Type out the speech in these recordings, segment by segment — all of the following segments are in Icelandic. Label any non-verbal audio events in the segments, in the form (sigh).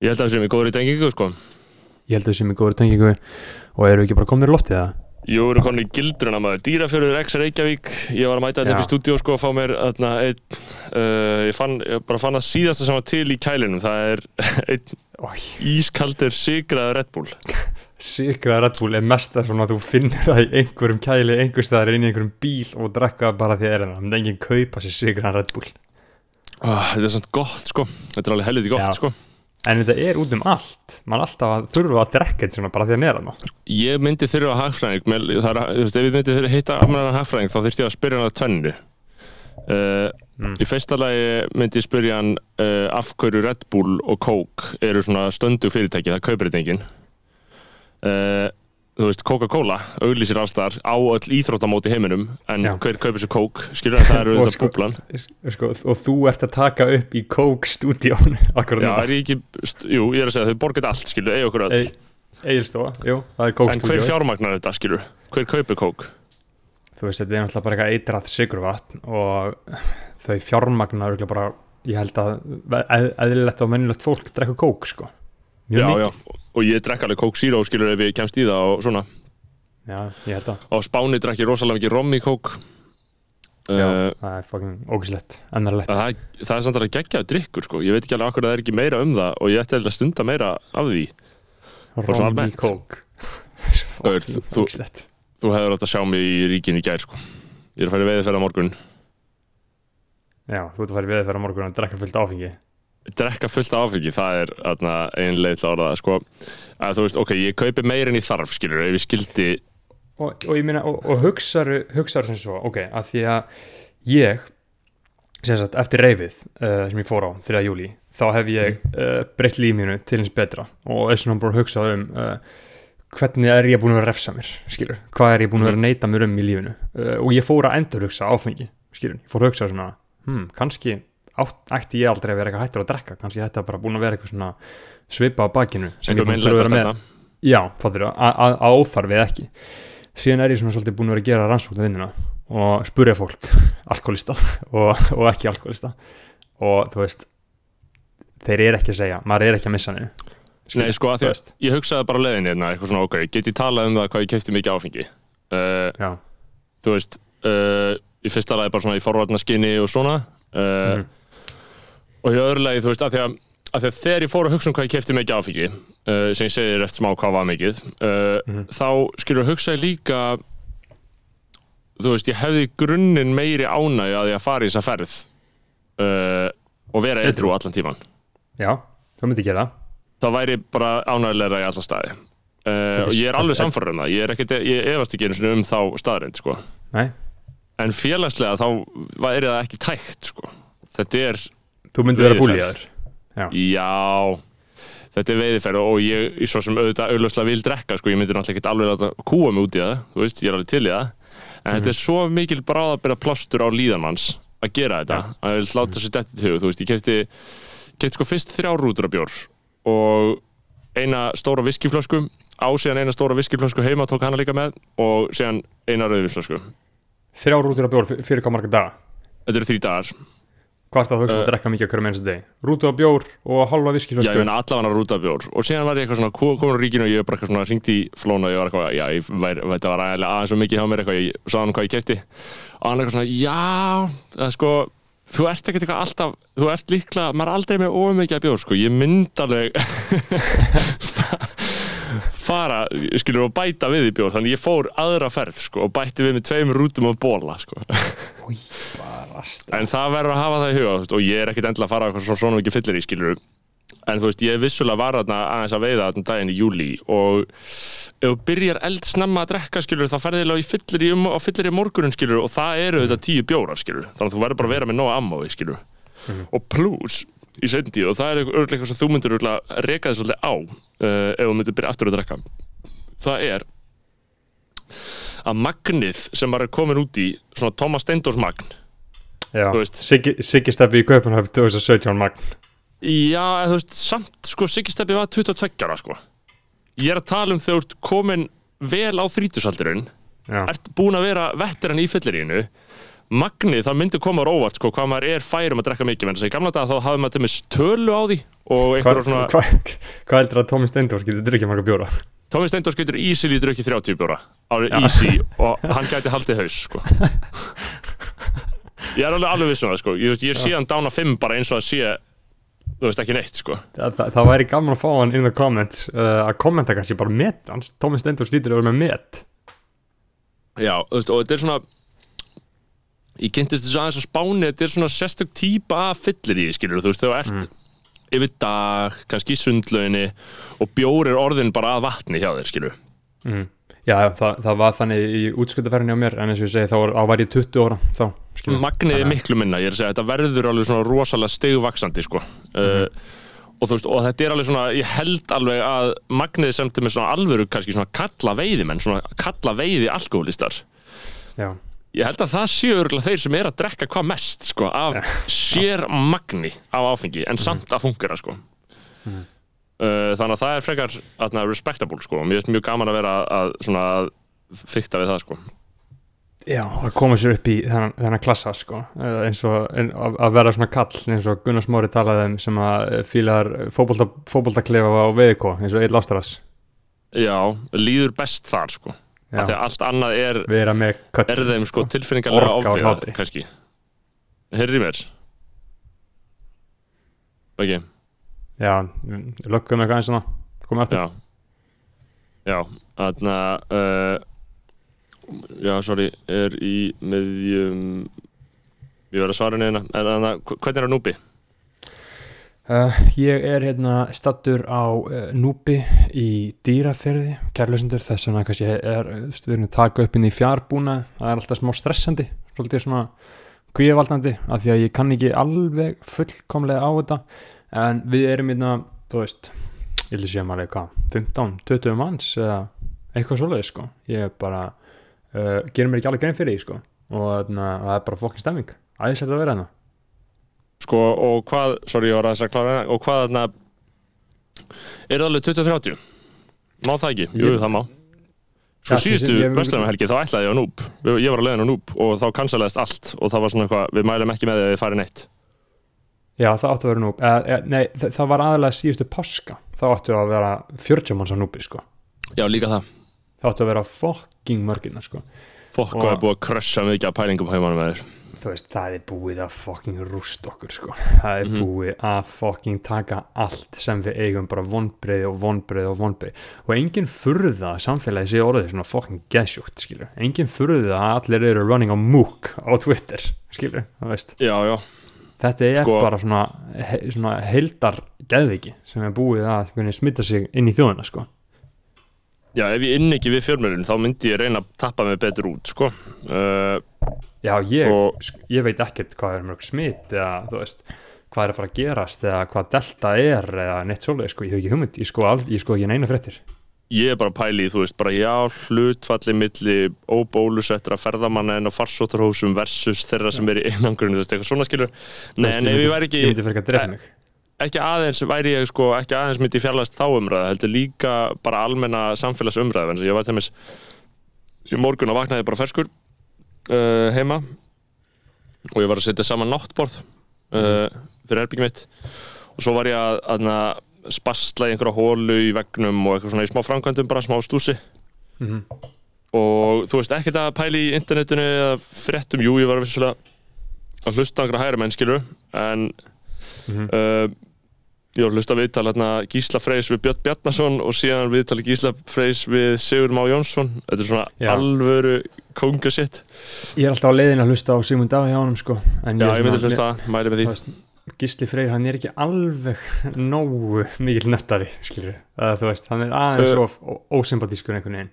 Ég held að það sem er góður í tengingu sko. Ég held að það sem er góður tengingu. Og eru ekki bara komnir í loftið það? Jú, erum komin í gildruna maður. Dýrafjörður X Reykjavík. Ég var að mæta þetta upp í stúdíu sko að fá mér þarna, einn, uh, ég, fann, ég bara fann að síðasta sem var til í kælinum það er (laughs) einn Ói, ískaldur sigraður Red Bull. Sigraða Red Bull er mest að þú finnir það í einhverjum kæli, einhver staðar inn í einhverjum bíl og drekka bara því að er það. Er enginn kaupa sér sigraðan Red Bull. ah, Þetta er svona gott sko. Þetta er alveg helviti gott Já. sko En þetta er út um allt. Man er alltaf að þurfa að drekka þetta svona bara því að nera það. Ég myndi þurfa að hagfræðing þú veist, ef ég myndi þurfa að hitta almennan hagfræðing þá þurfti ég að spyrja hann að tvennu uh, Mm. Í fyrsta lagi myndi ég spyrja hann uh, af hverju Red Bull og Coke eru svona stöndu fyrirtæki, það kaupir þetta enginn uh, Þú veist, Coca-Cola auglýsir allstar á öll íþróttamóti heiminum en Já. hver kaupir sér Coke, skilur það, það eru (laughs) þetta sko- búblan. Sko, og þú ert að taka upp í Coke stúdíón (laughs) akkurat Já, er ég ekki, jú, ég er að segja, þau borgið allt, skilur, eigi okkur öll. Egilstofa, jú, það er Coke En hver fjármagnar þetta, skilur? Hver kaupir Coke? Þú veist, þetta er náttúrulega bara eitthvað eitrað sigurvatn og þau fjármagnar bara, ég held að eð, eðlilegt og mennilegt fólk drekka Coke, sko Mjög Já, mikið. Já, og ég drekk alveg Coke Zero, skilur, ef ég kemst í það og svona. Já, ég held að Á Spáni drekk ég rosalega mikið rom í kók Já, uh, það er fucking ógislegt, ennarlegt það, það er samt alveg geggjaður drikkur sko. Ég veit ekki alveg akkur að það er ekki meira um það og ég ætti að stunda meira af því. Rom í. Coke. (laughs) Þú- Ógislegt Þú hefur að sjá mig í ríkinu í gær sko. Ég er að færa veiði fyrir morgun. Já, þú ert að í veðið fyrir morgun og drekka fullt áfengi Drekka fullt áfengi, það er atna, ein leið til að orða það sko. að þú veist, ok, ég kaupi meira en ég þarf skilur, ef ég skildi. Og, og ég meina, og, og hugsaru hugsaru sem svo, ok, að því að ég sem sagt, eftir reyfið uh, sem ég fór á 3. júli þá hef ég uh, breytt lífinu til eins betra. Og er svona bara að hugsa um uh, hvernig er ég búin að vera refsa mér skilur, hvað er ég búin að vera að neyta mér um í lífinu? Og ég fór að endur hugsa áfengi skilur, ég fór að hugsa svona hmm, kannski ætti ég aldrei að vera eitthvað hættur að drekka. Kannski þetta bara búin að vera eitthvað svona svipa á bakinu sem ég einhver búin að vera með. Já, fattur þú, að- óþarfið ekki. Síðan er ég svona svolítið búin að vera að gera rannsóknu vinnuna og spurja fólk (laughs) alkoholista og, og ekki alkoholista. Og þú veist þeir eru ekki að segja, maður er ekki að missa henni Nei, sko, að veist, ég hugsaði bara á leiðinni hérna, eitthvað svona, ok, get ég talað um það hvað ég kefti mikið áfengi? Uh, þú veist uh, í fyrsta lagi bara svona í forvarnaskinni og svona uh, Mhm. Og í öðru lagi, þú veist, að því að, að að þegar ég fór að hugsa um hvað ég kefti mikið áfengi uh, sem ég segir eftir smá hvað var mikið uh, Mhm. þá skilur hugsa ég líka þú veist, ég hefði grunninn meiri ánægju að ég að fara í þessa ferð uh, og vera eitthvað allan tíman já, þú myndi gera það væri bara ánægilega í alla staði og ég er alveg samfæður um það ég, er ekkit, ég efast ekki einu sinni um þá staðrind sko. Nei, en félagslega þá væri það ekki tækt sko. þetta er, þú myndi vera Veiðiferð. búlíðaður. Já. Þetta er veiðiferð og ég, ég svo sem auðvitað auðvitað vil drekka, sko. ég myndi náttúrulega ekki alveg láta kúa mig út í það, þú veist, ég er alveg til í það. En þetta er svo mikil bráðabera plástur á líðanmanns að gera þetta. Já. að láta sér dætt í hug, þú veist, ég kefti kefti sko fyrst þrjár rútur af bjór og eina stóra viskiflösku á síðan eina stóra viskiflösku heima tók hana líka með og síðan eina rauðvinsflösku Þrjá rútur af bjór fyr- fyrir hvað marga daga? Þetta eru þrý dagar Hvað er það að hugsa um Uh, að drekka mikið á hverjum einstu deg? Rútu af bjór og halva Já, ég viskiflösku meina allavega rúta af bjór. Og síðan var ég eitthvað svona ko- komin á ríkinu og ég var bara eitthvað svona ringt í flóna og ég var eitthvað, já, ég væri, þetta var aðeins aðeins svo mikið hjá mér eitthvað, ég sagði hann hvað ég kefti og hann eitthvað svona, já, það sko þú ert ekkert eitthvað alltaf, þú ert líklega maður er aldrei með ómikið bjór, sko. Ég mynd alveg (laughs) fara, skilur, og bæta við í bjór, þannig ég fór aðra ferð, sko, og bætti við með tveim rútum af bóla, sko. Új, rast En það verður að hafa það í huga veist, og ég er ekkit endilega að fara eitthvað svona, svona mikið fyllir í skilur en þú veist, ég vissulega var þarna aðeins að veiða þarna daginn í júli og ef þú byrjar eldsnemma að drekka skilur þá ferðilega í fyllir í, um, fyllir í morgunin skilur og það eru þetta tíu bjórar skilur þannig að þú verður bara að vera með nóga ammói skilur Mhm. og plus í seinni og það er örgulega eitthvað sem þú myndir örgulega reka þið svolítið á uh, ef þú myndir byrja aftur að drekka. Það er að magnið sem maður er komin út í svona Thomas Steindors magn Steffi í Kaupanhöfn 2017 magn. Já, en þú veist, samt, sko, Siggi Steppi var 22 ára, sko. Ég er að tala um þegar þú ert komin vel á þrítusaldurinn, Já, ert búin að vera vetteran í fyllirínu, Magni, það myndi koma á óvart sko, hvað maður er færum að drekka mikið að í gamla dag þá hafði maður til með tölu á því og Hvað einhverja svona, hva, hva heldur að Tómi Steindors getur drukkið marga bjóra? Tómi Steindors getur easily drukkið 30 bjóra, alveg easy og hann gæti haldið haus sko (laughs) ég er alveg alveg viss um það sko. Ég, veist, ég sé hann dána 5 bara eins og að sé þú veist ekki neitt sko. Það, það, það væri gaman að fá hann in the comments uh, að kommenta kannski bara met hans. Tómi Steindors lítur að vera með met. Já, þú veist, og þetta er svona ég kynntist þess aðeins á spáni þetta er svona sérstök típa af fyllir í skilur þú veist, þegar þú ert yfir dag, kannski í sundlauginni og bjór er orðin bara að vatni hjá þér skilur mm. Já, það, það var þannig í útsköldaferðinni á mér en eins og ég segi þá var, ég 20 ára þá, skilur. Magnið er miklu minna, ég er að segja, þetta verður alveg svona rosalega stegvaksandi sko uh, og þú veist, og þetta er alveg svona ég held alveg að magnið sem til með svona alvöru kannski svona kalla veiðimenn svona kalla veiði alkoholistar Já, Ég held að það séu örgulega þeir sem er að drekka hvað mest sko, af sér magni af áfengi, en samt að fungera sko. uh, þannig að það er frekar atna, respectable sko. mér finnst mjög gaman að vera að, svona, að fykta við það sko. Já. að koma sér upp í þennan, þennan klassa sko, eins og en, að að vera svona kall eins og Gunnar Smári talaði um sem að fílar fótbolta, fótboltaklefa á veðikó eins og Eil Ástaras. Já, líður best þar sko. Já, af því að allt annað er, vera með kött er þeim sko, tilfinningarlega hlátri. kannski. Heyrði í mér. Ok, Já, löggum eitthvað eins og komið aftur. Já. Já, þarna uh, Já, sorry, er í meðjum Ég verð að svara neina En þannig, hvernig er það núbi? Uh, ég er hérna stattur á uh, Núbi í dýraferði, kærlausendur þess vegna kannski er, veist, við erum að taka upp inn í fjárbúna, það er alltaf smá stressandi svolítið svona kvíavaldandi af því að ég kann ekki alveg fullkomlega á þetta. En við erum hérna, þú veist ég vil sé maður eitthvað, 15-20 manns eða eitthvað svoleiði sko. Ég er bara, uh, gerir mér ekki alveg grein fyrir því sko. Og þarna, það er bara fokkin stemming, æðislega að vera hérna. Sko, og hvað, sorry, ég var að þess að klára hérna Og hvað þarna Er það alveg 2030? Má það ekki? Jú, Ég- það má. Sko Ja, síðustu Vestlunarhelgi þá ætlaði ég á Núb Ég var að leiðin á Núb og þá cancelaðist allt. Og það var svona eitthvað, við mælum ekki með því að þið farið neitt. Já, það áttu að vera núb eh, eh, Nei, það, það var aðalega síðustu páska. Þá áttu að vera 40 manns á núbi sko. Já, líka það það áttu að vera fucking mörgina sko. Fokk Og- hvað er búið að krössa mikið af pælingum heimanum með þér þú veist, það er búið að fucking rúst okkur sko. það er Mhm. búið að fucking taka allt sem við eigum bara vonbreið og vonbreið og vonbreið og enginn furða samfélagi sé orðið svona fucking geðsjúkt, skilur enginn furða að allir eru running á múk á Twitter, skilur, það veist Já, já, þetta er Sko- bara svona, he, svona heildar geðviki sem er búið að smita sig inn í þjóðina sko. Já, ef ég inn ekki við fjölmjölun þá myndi ég reyna að tappa mig betur út, sko. Uh, já, ég, Og- ég veit ekkert hvað er mörg smit eða þú veist hvað er að fara að gerast eða hvað delta er eða neitt svoleið, sko, ég hef ekki hugmynd ég sko, all, ég sko ekki neina fréttir. Ég er bara að pæli, í, þú veist, bara já, hlutfalli milli óbólusettra ferðamanna en á farsóttarhósum versus þeirra sem er í einangrunni, þú veist, eitthvað svona skilur Nei, en ef ég væri ekki ég myndi fyrir að drepa mig ekki aðeins væri ég sko, ekki aðeins myndi fjarlæst þá umræða, heldur líka bara almenna samfélagsumræða, en ég var þess í morgun að vaknaði bara ferskur uh, heima. Og ég var að setja saman náttborð uh, fyrir erbyggjum mitt. Og svo var ég að, að spastla í einhverja hólu í vegnum og eitthvað svona í smá framkvæmdum bara smá stúsi. Mm og þú veist ekkert að pæla í internetinu eða fréttum, jú, ég var að hlusta einhverja hægra menn, skilur en -hmm. uh, ég var að hlusta á viðtal hérna, Gísla Freys við Björn Bjarnason og síðan viðtal Gísla Freys við Sigur Má Jónsson. Þetta er svona Já. alvöru kongasitt ég er alltaf á leiðin að hlusta á Sigmund Dag hjá honum sko, en já, er ég myndi svona- hlusta, mæli með því. Gísli Freyr, hann er ekki alveg nógu mikill nettari skilur, það þú veist, hann er aðeins of ósympatískur einhvern veginn.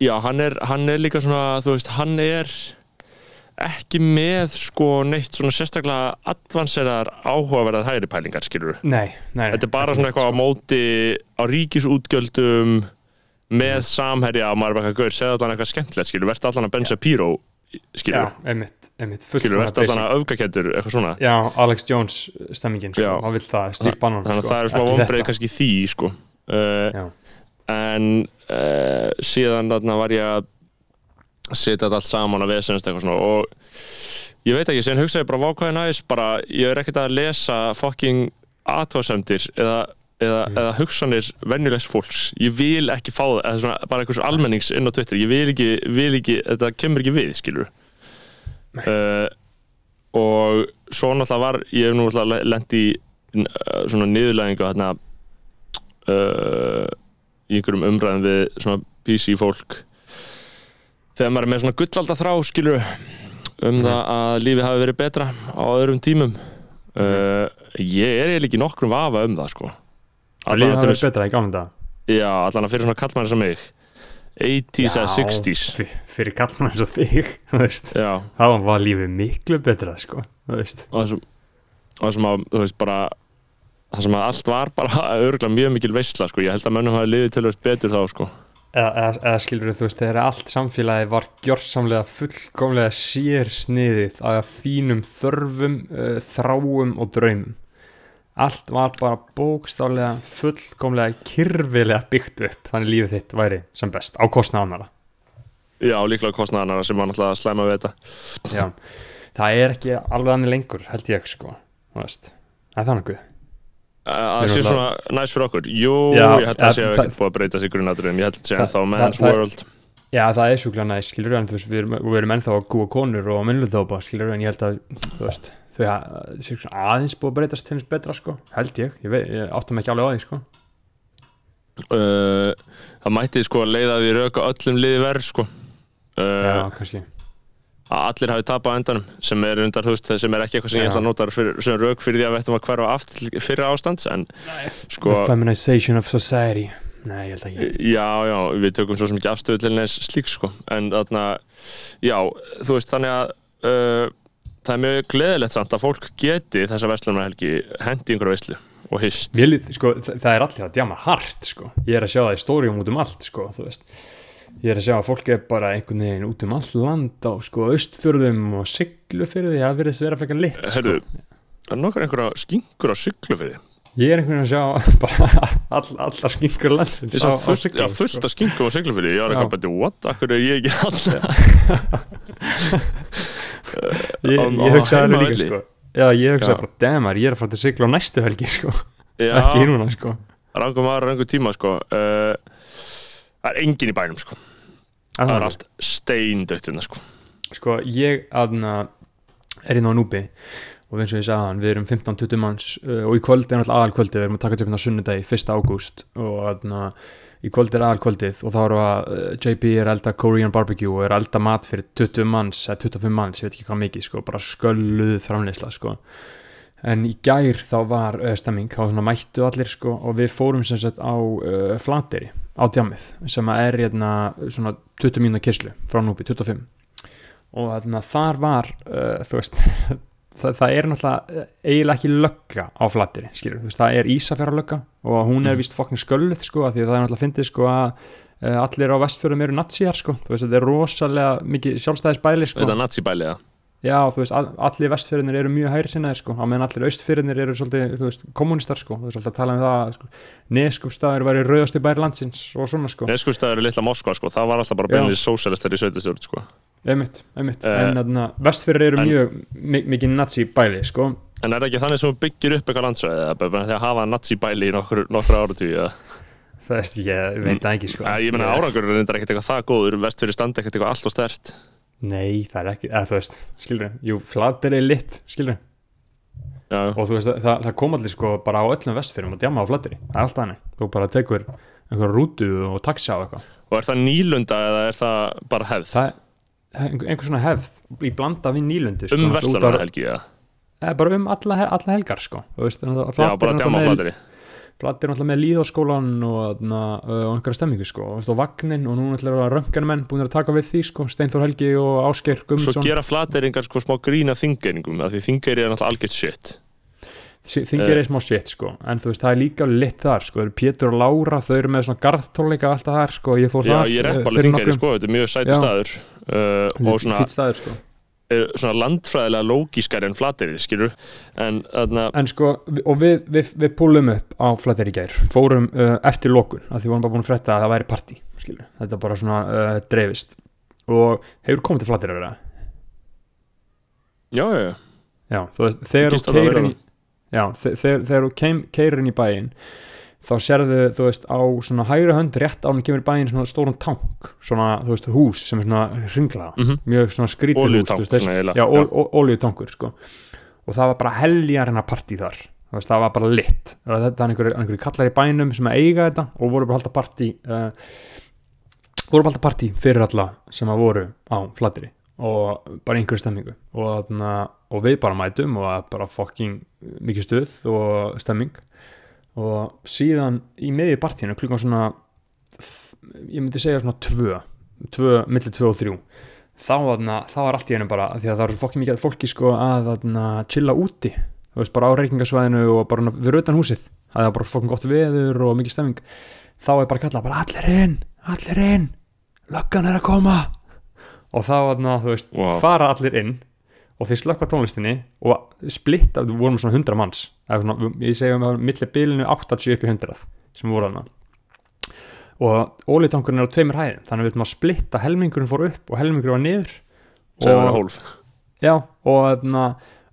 Já, hann er, hann er líka svona, þú veist, hann er ekki með sko neitt svona sérstaklega advanseraðar áhugaverðar hægri pælingar, skilur nei, nei, Þetta er bara svona eitthvað á sko. móti á ríkisútgjöldum með samherja og maður er bara eitthvað gaur, segðu allan eitthvað skemmtilegt skilur, verðt allan að Ben Shapiro skilur, já, einmitt, einmitt skilur, verðt allan að öfgakettur eitthvað svona, já, Alex Jones stemmingin, sko, hann vill það Steve Bannon, þannig að sko, það smá ekki vonbreið kannski því sko. Uh, en uh, síðan þarna var ég að setja þetta allt saman að vesenast eitthvað svona og ég veit ekki, sen hugsaði bara vákvæði næst bara, ég er ekkert að lesa fucking atvásendir eða, eða, Mm. eða hugsanir venjulegs fólks. Ég vil ekki fá það, eða svona bara einhvers almennings inn á Twitter, ég vil ekki, vil ekki þetta kemur ekki við, skilur uh, og svo náttúrulega var ég hef nú náttúrulega lent í uh, svona niðurlægingu þarna uh, í einhverjum umræðum við svona PC fólk þegar maður er með svona gullalda þrá skilur um Mhm. það að lífið hafi verið betra á öðrum tímum. Uh, ég er eiginlega ekki nokkrum vafa um það sko. Að, það til verið betra í dag já, allan að fyrir svona kallmann sem mig. 80s eða 60s Fyrir kallmann eins og þig (laughs) já, þá var lífið miklu betra sko, og það sem, og sem að, þú veist, bara það sem að allt var bara (laughs) örgulega mjög mikil veisla, sko, ég held að mönnum hafi liðið tölvöld betur þá, sko eða, eða, skilur þú veist, þegar allt samfélagi var gjörsamlega fullkomlega sér sniðið að þínum þörfum, uh, þráum og draumum. Allt var bara bókstaflega fullkomlega kyrfilega byggt upp þannig lífið þitt væri sem best á kostna annara já, líklega kostnaðanara sem var náttúrulega að slæma við þetta Já, það er ekki alveg annir lengur held ég sko, það er þannig guð að Við sé erum svona næst fyrir okkur. Jú, Já, ég held að það sé að ekki búið að breyta sig grunnatriðum, ég held að sé það- man's það- world. Já, það er sjúklega næst, skilur en þú veist, við erum, við erum ennþá að gúa konur og minnlutópa, skilur en ég held að, þú veist, þau sé svona aðeins búið að breytast til þess betra, sko, held ég, ég, veit, ég áttum ekki alveg á því, sko. uh, það mætti sko leiða því rauka öllum liði verð, sko. Uh, Já, kannski. Að allir hafi tapað á endanum sem er, undar, veist, sem er ekki eitthvað sem ég Já. ætla að nota fyrir, sem rauk fyrir því að við ættum að hverfa aftur fyrir ástands en sko The feminization of society. Nei, ég held ekki. já, já, við tökum svo ekki afstöðu til neins slík sko en þarna, já, þú veist þannig að uh, það er mjög gleðilegt samt að fólk geti þessa vestlunarhelgi hendi einhverja veislu og hist Mér sko, það, það er allir að djama hart, sko. Ég er að sjá það í stórium út um allt, sko, þú veist. Ég er að sjá að fólk er bara einhvern veginn út um allt land á, sko, austfjörðum og siglufyrði, það verðist vera frekar lit, sko. Herru, er nokkar einhverja skinkur á syklu fyrir Ég er einhvern veginn að sjá (laughs) bara all, allar skinkur landsins Ég sá fullt, sko. af skinkum á syklu fyrir ég var eitthvað bæti, what, akkur er ég ekki alltaf (laughs) Ég, ég hugsaði það líka sko. Já, ég hugsaði bara, damar, ég er að fara til sigla á næstu helgi (laughs) sko, já, ekki núna sko. Rangum var rangum tíma sko. Uh, það er engin í bænum sko það er allt steindöttina sko. Sko, ég aðna er inn á núbi og eins og ég sagði hann, við erum 15-20 manns uh, og í kvöld er alltaf aðalkvöldið, við erum að taka hérna sunnudagi 1. ágúst og aðna í kvöld er aðalkvöldið og þá eru að uh, JP er elda Korean barbecue og er elda mat fyrir 20 manns eða 25 manns, ég veit ekki hvað mikið sko, bara skölluð framleysla sko. En í gær þá var uh, stemming þá mættu allir sko og við fórum sem sagt á uh, flateri á djamið sem að er hérna svona 20 mínúna kyrslu frá núpi, 25 og þarna þar var uh, þú veist (laughs) það, það er náttúrulega uh, eiginlega ekki lögga á flateri, skilur, þú veist, það er Ísafjara lögga og hún er Mm. vist fokkin skölluð sko, því að það er náttúrulega fyndið sko að uh, allir á vestfjörðum eru natsíjar sko, þú veist, þetta er rosalega mikið sjálfstæðisbæli sko, þetta er nazibæli eða já, þú veist, all, allir vestfjörðinir eru mjög hæri sinnaðir sko, á meðan allir austfjörðinir eru svolítið, þú veist, kommunistar sko, þú veist, alltaf að tala um það, sko, neskupstaður væri rauðastu bæri landsins og svona sko. Neskustæður er litla Moskva sko. Það var alltaf bara beinlega sósælistar í sveitastjórn sko. Einmitt, einmitt, Eh, en þarna vestfjörðir eru en- mjög mi mikið nazi bæli sko, en er það ekki þannig sem þú byggir upp eitthvað landsvæði eða bara því að hafa nazibæli í nokkur, nokkur áratví eða? Það veist, ég veit það ekki sko. Ég meina árangur er ekkert eitthvað það góður. Vestfyrir standa ekkert eitthvað allt og stert Nei, það er ekki, eða þú veist, skilur Jú, flatir er lit, skilur já, Og þú veist, það, það kom allir sko bara á öllum vestfyrum og djama á flatiri Það er alltaf hannig Þú bara tekur einhver rútu og taxa á eitthvað. Og er það nýlunda eða er það bara hefð? Það er einhver, svona hefð í blanda við nýlundi sko. um Þú ert bara, verslunarhelgi eða? Eða bara um alla, alla helgar sko. Þú veist, já, bara djama á flateri Flatir náttúrulega með líðaskólan og, og einhverja stemmingu sko. Og, vagnin og nú náttúrulega röntgenmenn búin að taka við því sko. Steinþór Helgi og Ásgeir svo Guðmundsson. gera flateringar sko smá grína þingeringum af því þingeri er náttúrulega algjört shit. Þingir er smá shit sko. En þú veist það er líka lit þar sko. Pétur og Lára þau eru með svona garðtónleika alltaf þar sko. Ég fór já, þar ég eh, repp alveg fyrir þingeri nokkrum- sko, þetta er mjög sætu Já. staður. Uh, og svona, fínn staður sko. er svona landfræðilega lógískari en flateri, skilur en þarna, en sko og við, við, við púlum upp á flættir í gær. Fórum uh, eftir lokun að því vorum bara búin að frétta að það væri partí skilur þetta bara svona uh, dreifist. Og hefur komið til flættir að vera? Já, já, já, já, þú veist, þegar þú inn í já, þe- þegar, þú inn í bæinn þá sérðu, þú veist, á svona hægri hönd rétt á hann kemur bæinn svona stóran tank svona, þú veist, hús sem er svona ringlaða, Mhm. mjög svona skrítið hús þess- svona já, olíutankur, sko. Og það var bara heljarina partí þar veist, það var bara lit. Það er einhverju einhver kallar í bænum sem eiga þetta og voru bara halda partí uh, voru bara halda partí fyrir alla sem að voru á flattiri og bara einhverju stemmingu og, og við bara mætum og bara fucking mikið stuð og stemming og síðan í miði partíinu klukkan svona ég myndi segja svona tvö tvö, milli tvö og þrjú þá, þarna, þá var allt í einu bara því að það er fokkin mikið fólki sko að þarna, chilla úti þú veist bara á reykingasvæðinu og bara við utan húsið. Það er bara fokkin gott veður og mikið stemming. Þá er bara kallað bara allir inn allir inn, löggan er að koma. Og þá þarna, veist Vá. fara allir inn og þeir slökka tónlistinni og splitta, við vorum svona 100 manns. Svona, ég segja um að milli bilinu 80 upp í 100 sem voru þarna. Og ólítankurinn er á tveimur hæðin þannig að við veitum að splitta helmingurinn fór upp og helmingurinn var niður. Sem var og, hólf já, og, þarna,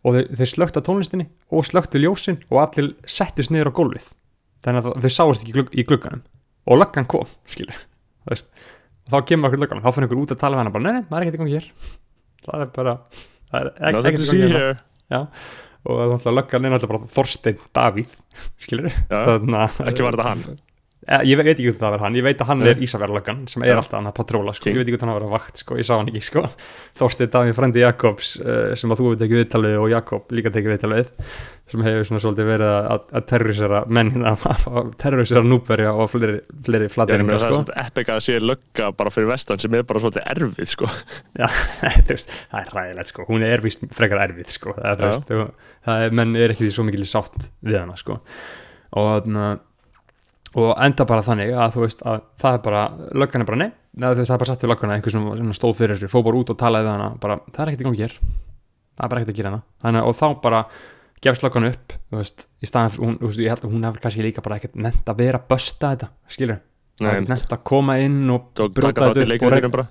og þeir, þeir slökta tónlistinni og slöktu ljósin og allir settist niður á gólfið. Þannig að þeir sáist ekki í glugg, í glugganum. Og löggan kom, skilur. Og þá kemur okkur löggan þá fyrir einhver út að tala við hana bara, nei, nei, það er í gangi hér. Það er bara það er ekkert see gangi hérna here og þannig að löggan er náttúrulega bara Þorstein Davíð skilur þannig ekki var þetta hann Ég veit ekki hvað það var hann, ég veit að hann Nei. er Ísafjörlöggan sem er alltaf hann að patróla sko. Ég veit ekki hvað hann var að vakt, sko. ég sá hann ekki sko. Þorstein Davíð frendi Jakobs uh, sem að þú veit ekki viðtalið og Jakob líka tekið viðtalið sem hefur svona svolítið verið að, að terrorisera menn (laughs) að terrorisera núberja og fleiri Já, ég flateringar meina það er sko. svona epic að sé lögga bara fyrir vestan sem er bara svolítið erfið sko. (laughs) Já, veist, það er ræðilegt sko. hún er vist frekar erfið sko. það, veist, það menn er ekki því svo mikil sátt við hana sko. og þarna og enda bara þannig að þú veist að það er bara, löggan er bara nei. Nei, þú veist, það er bara satt við löggana, einhver sem, stóð fyrir þessu. Fór bara út og talaði við hana, bara, það er ekkert í gangi hér. Það er bara ekkert að gera hana. Þannig, og þá bara gefst löggan upp þú veist, í staðan, fyrir- hún, þú veist, ég held að hún hefur kannski líka bara ekkert nefnt að vera að bösta þetta, skilur, nefnt að koma inn og taka þetta upp og bara.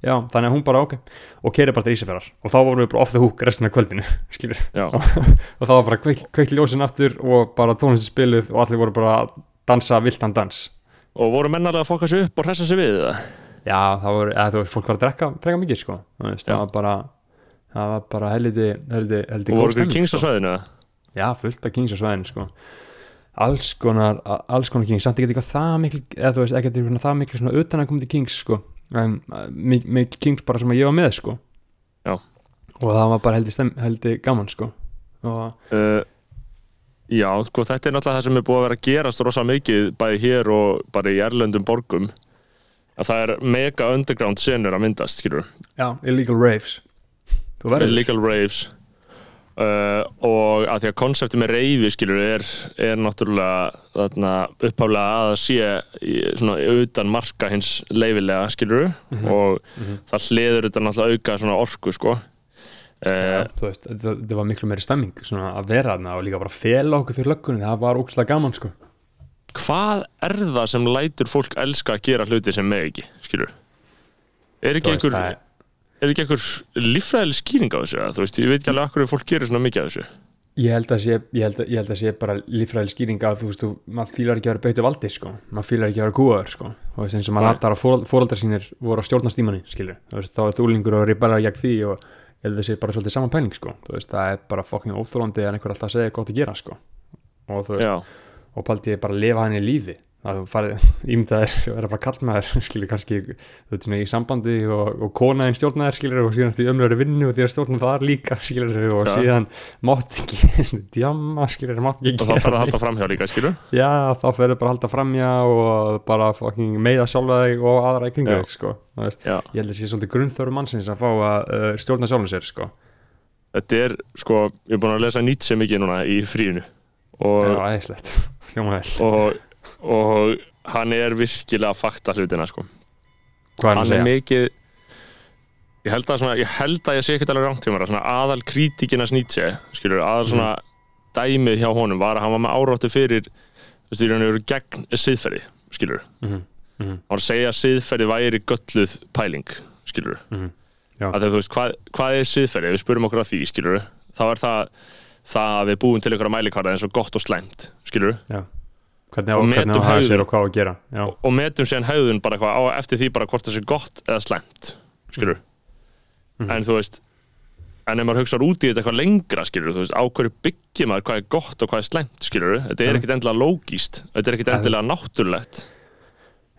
Já, þannig að hún bara ok. Og keiri bara til Ísafjörðar og þá vorum við bara off the hook restina af kvöldinu, (laughs) (laughs) og þá var bara kveikt kveik ljósin aftur og bara tónlisti spiluð og allir voru bara dansa viltan dans. Og voru mennalega að fokka sig upp og hressa sig við það Já, það voru, eða þú veist, fólk var að drekka drekka mikið, sko, þú veist, það var bara það var bara helviti helviti, helviti og voru stemning, kings á sko. sveðinu? Já, fullt af kings á svæðinu, sko. Alls konar, alls konar kings samt ekki eitthvað það mikil, eða þú veist, ekki eitthvað það mikil svona utan að koma til kings, sko. En mikið mik kings bara sem að ég var með, sko. Já. og það var bara heldur gaman, sko. Og Uh, já, sko þetta er náttúrulega það sem er búið að vera að gerast rosa mikið bæði hér og bara í erlendum borgum. Að það er mega underground senur að myndast, skilur Já, illegal raves. Illegal raves. Uh, og að því að konseptið með reyfi skilur er, er náttúrulega þarna, uppháflega að sé í, svona utan marka hins leifilega skilur Mhm. og Mhm. það hliður þetta náttúrulega auka svona orku sko Já, uh, þú veist, þetta var miklu meiri stemming svona að vera þarna og líka bara fela okkur fyrir löggunni það var ógslag gaman sko. Hvað er það sem lætur fólk elska að gera hluti sem með ekki skilur er ekki einhver það er- ekki einhver líffræðileg skýring á þessu þú veist, ég veit ekki alveg akkur fólk gerir svona mikið af þessu. Ég held að sé, ég held að, ég held að sé bara líffræðileg skýring að þú veist, þú, maður fílar ekki að vera beitu valdi sko, maður fílar ekki að vera kúaður sko, þú veist, eins og maður latar að fóraldar sínir voru að stjórna stímanni, skilur, þá er þú úlingur og rebellar gegn því og að sé bara svolítið saman pæling sko, veist, það er bara fucking óþólandi að einhver alltaf segja gott að gera sko, og þú veist, já, og paldi ég bara að lifa hann í lífi að þú farið (laughs) ímyndaðir að vera bara kallmaður (laughs) skilur kannski veit svona í sambandi og, og konaðin stjórnaðir skilur og síðan eftir ömlöri vinnu og að stjórnum þar líka skilur og Já. síðan mátt ekki (laughs) djamma skilur mátt ekki og það fara að halda framhjá líka skilur? Já þá ferður bara að halda framjá og bara fucking meiða sjálfa þig og aðra þig sko. Ég held að sé svolítið grunnþöru mannsins að fá að uh, stjórna sjálfum sér sko. Þetta er, sko, ég er búin að lesa Nietzsche mikið núna í fríinu og, já og, og hann er virkilega að fakta hlutina, sko. hvað er hann Hann að segja mikið, ég held að, svona, ég held að ég sé ekkert alveg rangt hjá svona aðal Nietzsche, skilur, aðal svona dæmið hjá honum var að hann var með áráttu fyrir, þú veist, og veru gegn siðferði, skilur. Mhm, mhm, Hann var að segja að siðferði væri gölluð pæling, skilur. Já. að þegar þú veist, hvað, hvað er siðferði við spurum okkur að því, skilur þá er það það að við búum til einhverja mælikvarða eins og gott og slæmt, skilur hvernig á, hvernig á hegðun. sér og hvað á að gera já, og, metum síðan hegðun bara eitthvað á eftir því bara hvort það sé gott eða slæmt skilur Mhm. en þú veist en ef maður hugsaður út í þetta eitthvað lengra skilur þú veist, á hverju byggir maður hvað er gott og hvað er slæmt skilur þetta er Mhm. ekkit endilega lógíst þetta er ekkit endilega náttúrulegt.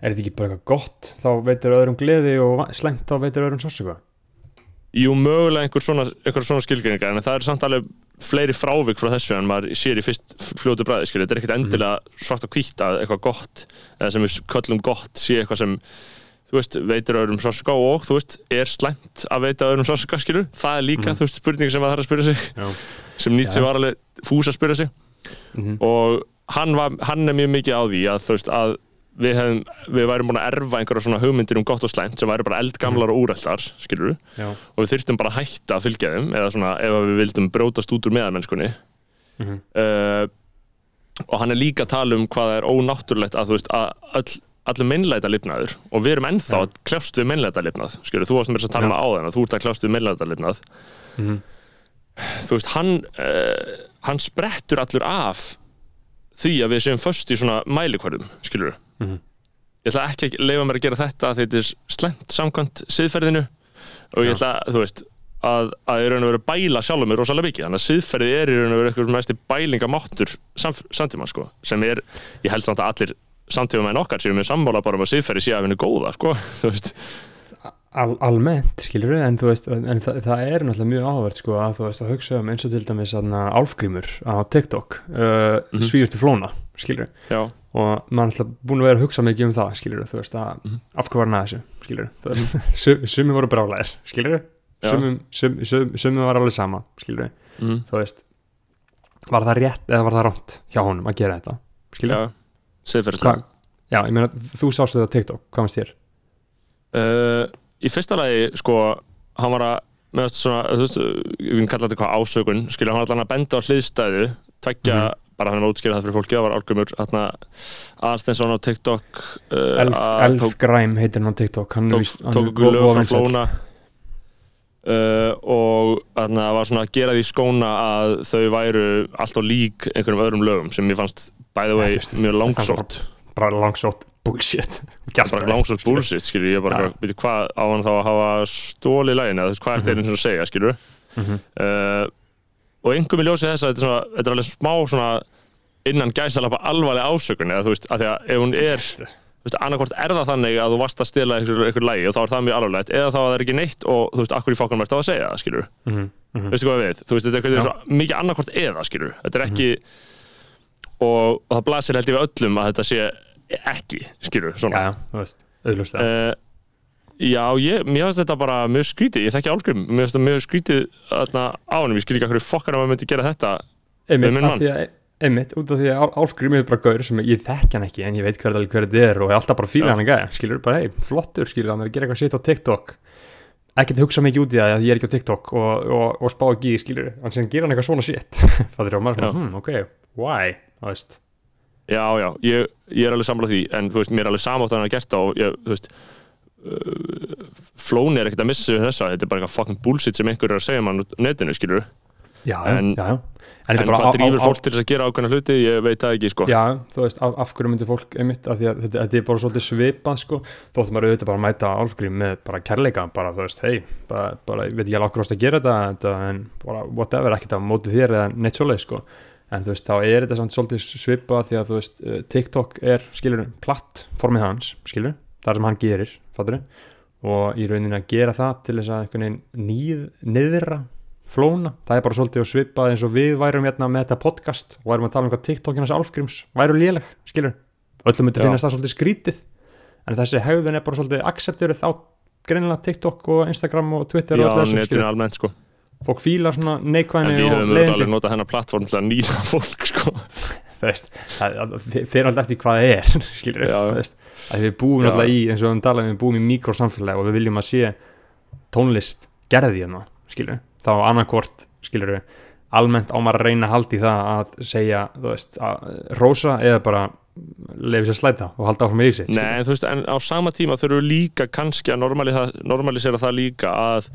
Er þetta ekki bara eitthvað gott? Þá veitir öðrum gleði og slæmt þá veitir öðrum sásuga jú, mögulega einhver svona, einhver svona skilgreiningar en það er samt alveg fleiri frávik frá þessu en maður sér í fyrst fljótu bræði skilur, þetta er ekkit endilega svart og hvítt að eitthvað gott eða sem við köllum gott sé eitthvað sem þú veist, veitir öðrum sásuga og þú veist, er slæmt að veita öðrum sásuga skilur, það er líka, Mhm. þú veist, spurning sem maður þarf að spyrja sig já, sem Nietzsche Já. var alveg fús að spyrja sig. Mhm, og hann, var, hann er mjög mikið á því að þú veist að við, hefum, við værum búin að erfa einhverja svona hugmyndir um gott og slæmt sem væri bara eldgamlar og úrættar skilur já, og við þyrftum bara að hætta að fylgja þeim eða svona ef að við vildum brótast út úr meðarmennskunni mhm, uh, og hann er líka að tala um hvað er ónáttúrulegt að þú veist að öll, allir meinleita lifnaður og við erum ennþá Já. að kljást við meinleita lifnað skilur, þú varst með þess að tala um það áðan að þú ert að kljást við meinleita lifnað mhm, þú veist, hann uh, hann sprettur allur af því að við séum föst í svona mælikvarðum, skilur mhm. ég ætla ekki að leifa mér að gera þetta að þetta er slemt samkvæmt siðferðinu og ég ætla, þú veist að, að ég raun og veru bæla sjálfum mér rosalega mikið. Þannig að siðferði er raun og veru eitthvað mest bælingamáttur samtíma, sko sem er, ég held samt að allir samtíma með okkar séum við sammála bara um að siðferði sé að henni góða, sko, (laughs) Al, almennt skilur en þú veist en það, það er náttúrulega mjög áhverð sko að þú veist að hugsa um eins og til dæmis álfgrímur á TikTok uh, mm Mhm. svíður til flóna skilur já, og maður er alltaf búin að vera að hugsa mikið um það skilur við þú veist að Mhm. af hvað var hann að þessu skilur við (laughs) sumi voru við Já. sumum, sum, sum, var alveg sama skilur við mm, þú veist var það rétt eða var það rátt hjá honum að gera þetta skilur já siðferðislega Hvað- já ég meina þú sástu þetta TikTok hvað fannst þér? Uh, í fyrsta lagi, sko, hann var að meðast svona, þú veist, ég vil kalla þetta hvað ásökun, skilja, hann var allan að benda á hliðstæðu, tveggja, Mhm. Bara hann er að útskýra það fyrir fólki, það var álgumur, hérna, Aðsteinsson á TikTok, uh, Elf, Elf tók, Grime heitir hann á TikTok hann tók, hann tók er okkur lög frá flóna uh, og hérna var svona að gera því skóna að þau væru alltaf lík einhverjum öðrum lögum sem ég fannst, by the way, veist, mjög langsótt. bara langsótt bullshit (laughs) bara langsótt bullshit, skilju, ég bara, ja. veitir hvað á hann þá að hafa stólið lægin eða þú veist, hvað er þetta einu að segja, skilju Mhm. uh, og einhverjum í ljósi þess að er, þetta er alveg smá svona innan gæsalapa alvarleg ásökun eða þú veist, af því að ef hún er annarkvort er það þannig að þú varst að stela einhver, einhver lægi og þá er það mjög alvarlegt eða þá að það er ekki neitt og þú veist, akkur í fokkanum ert á að segja það, skilur Mhm, mhm. veistu hvað við, þú veist, þetta er svo mikið annarkvort eða, skilur, þetta er ekki og, og það blasir held ég við öllum að þetta sé ekki, skilur, svona. Já, þú veist, auðvitað uh, Já, ég, mér finnst þetta bara mjög skrítið, ég þekki álgrim mér finnst þetta mjög skrítið þarna á hann ég skil ekki að hverju fokkar að maður myndi gera þetta einmitt, minn af því að einmitt, út af því að Álfgrím er bara gaur sem ég þekki hann ekki en ég veit hver, hver þetta er og ég alltaf bara fíla Já. hann að gæja skilur bara, hei, flottur, skilur hann er að gera eitthvað shit á TikTok. Ekkert hugsa mikið út í það að ég er ekki á TikTok og, og, og spá ekki í, skilur hann sem gera hann eitthvað svona shit. (laughs) Það er á maður svona, hmm, ok, why? Veist, Já, já, ég, ég er alveg samlað því en þú veist, mér er alveg samátt að hann að gert það og ég, þú veist uh, flóni er ekkert að missa þessa þetta er bara eitthvað fucking bullshit sem einhver er að segja mann á netinu, skilur já, En- já, já en, en hvað drýfur fólk til þess að gera ákveðna hluti, ég veit það ekki, sko. Já, þú veist, af, af hverju myndi fólk einmitt, því að þetta, þetta er bara svolítið svipað sko, þóttum maður auðvitað bara að mæta álfgrím með bara kærleika, bara þú veist, hei bara, bara, ég veit ekki alveg okkur ást að gera þetta, en bara whatever, ekkert að móti þér eða neitt svoleið sko, en þú veist, þá er þetta samt svolítið svipað því að þú veist eh, TikTok er, skilur, plattformið hans skilur, það er sem hann gerir fattur og í rauninni að gera það til þess að einhvern veginn nýð, niðra flóna, það er bara svolítið að svipað eins og við værum hérna með þetta podcast og værum að tala um hvað TikTokinas álfgríms væru léleg, skilur, öllum myndi Já. finnast það svolítið skrítið, en þessi hegðun er bara svolítið accepteruð á greinilega TikTok og Instagram og Twitter Já, og öllu þessu, netinu skilur, almennt, sko. Fólk fíla svona en neikvæðinni við og höfum auðvitað alveg notað hennar plattform til að nýra (laughs) fólk, sko. Þú veist, það það fer alltaf eftir hvað það er (laughs) skilur Já. þú veist, að við búum Já. alltaf í, eins og við talaðum við búum í mikrosamfélagi og við viljum að sé tónlist gerði hérna, skilur þá annarkvort, skilur almennt á maður að reyna að halda í það að segja, þú veist, að rosa eða bara lefi sér slæta og halda áfram í sig Nei, en þú veist, en á sama tíma þurfum við líka kannski að normalisera það líka að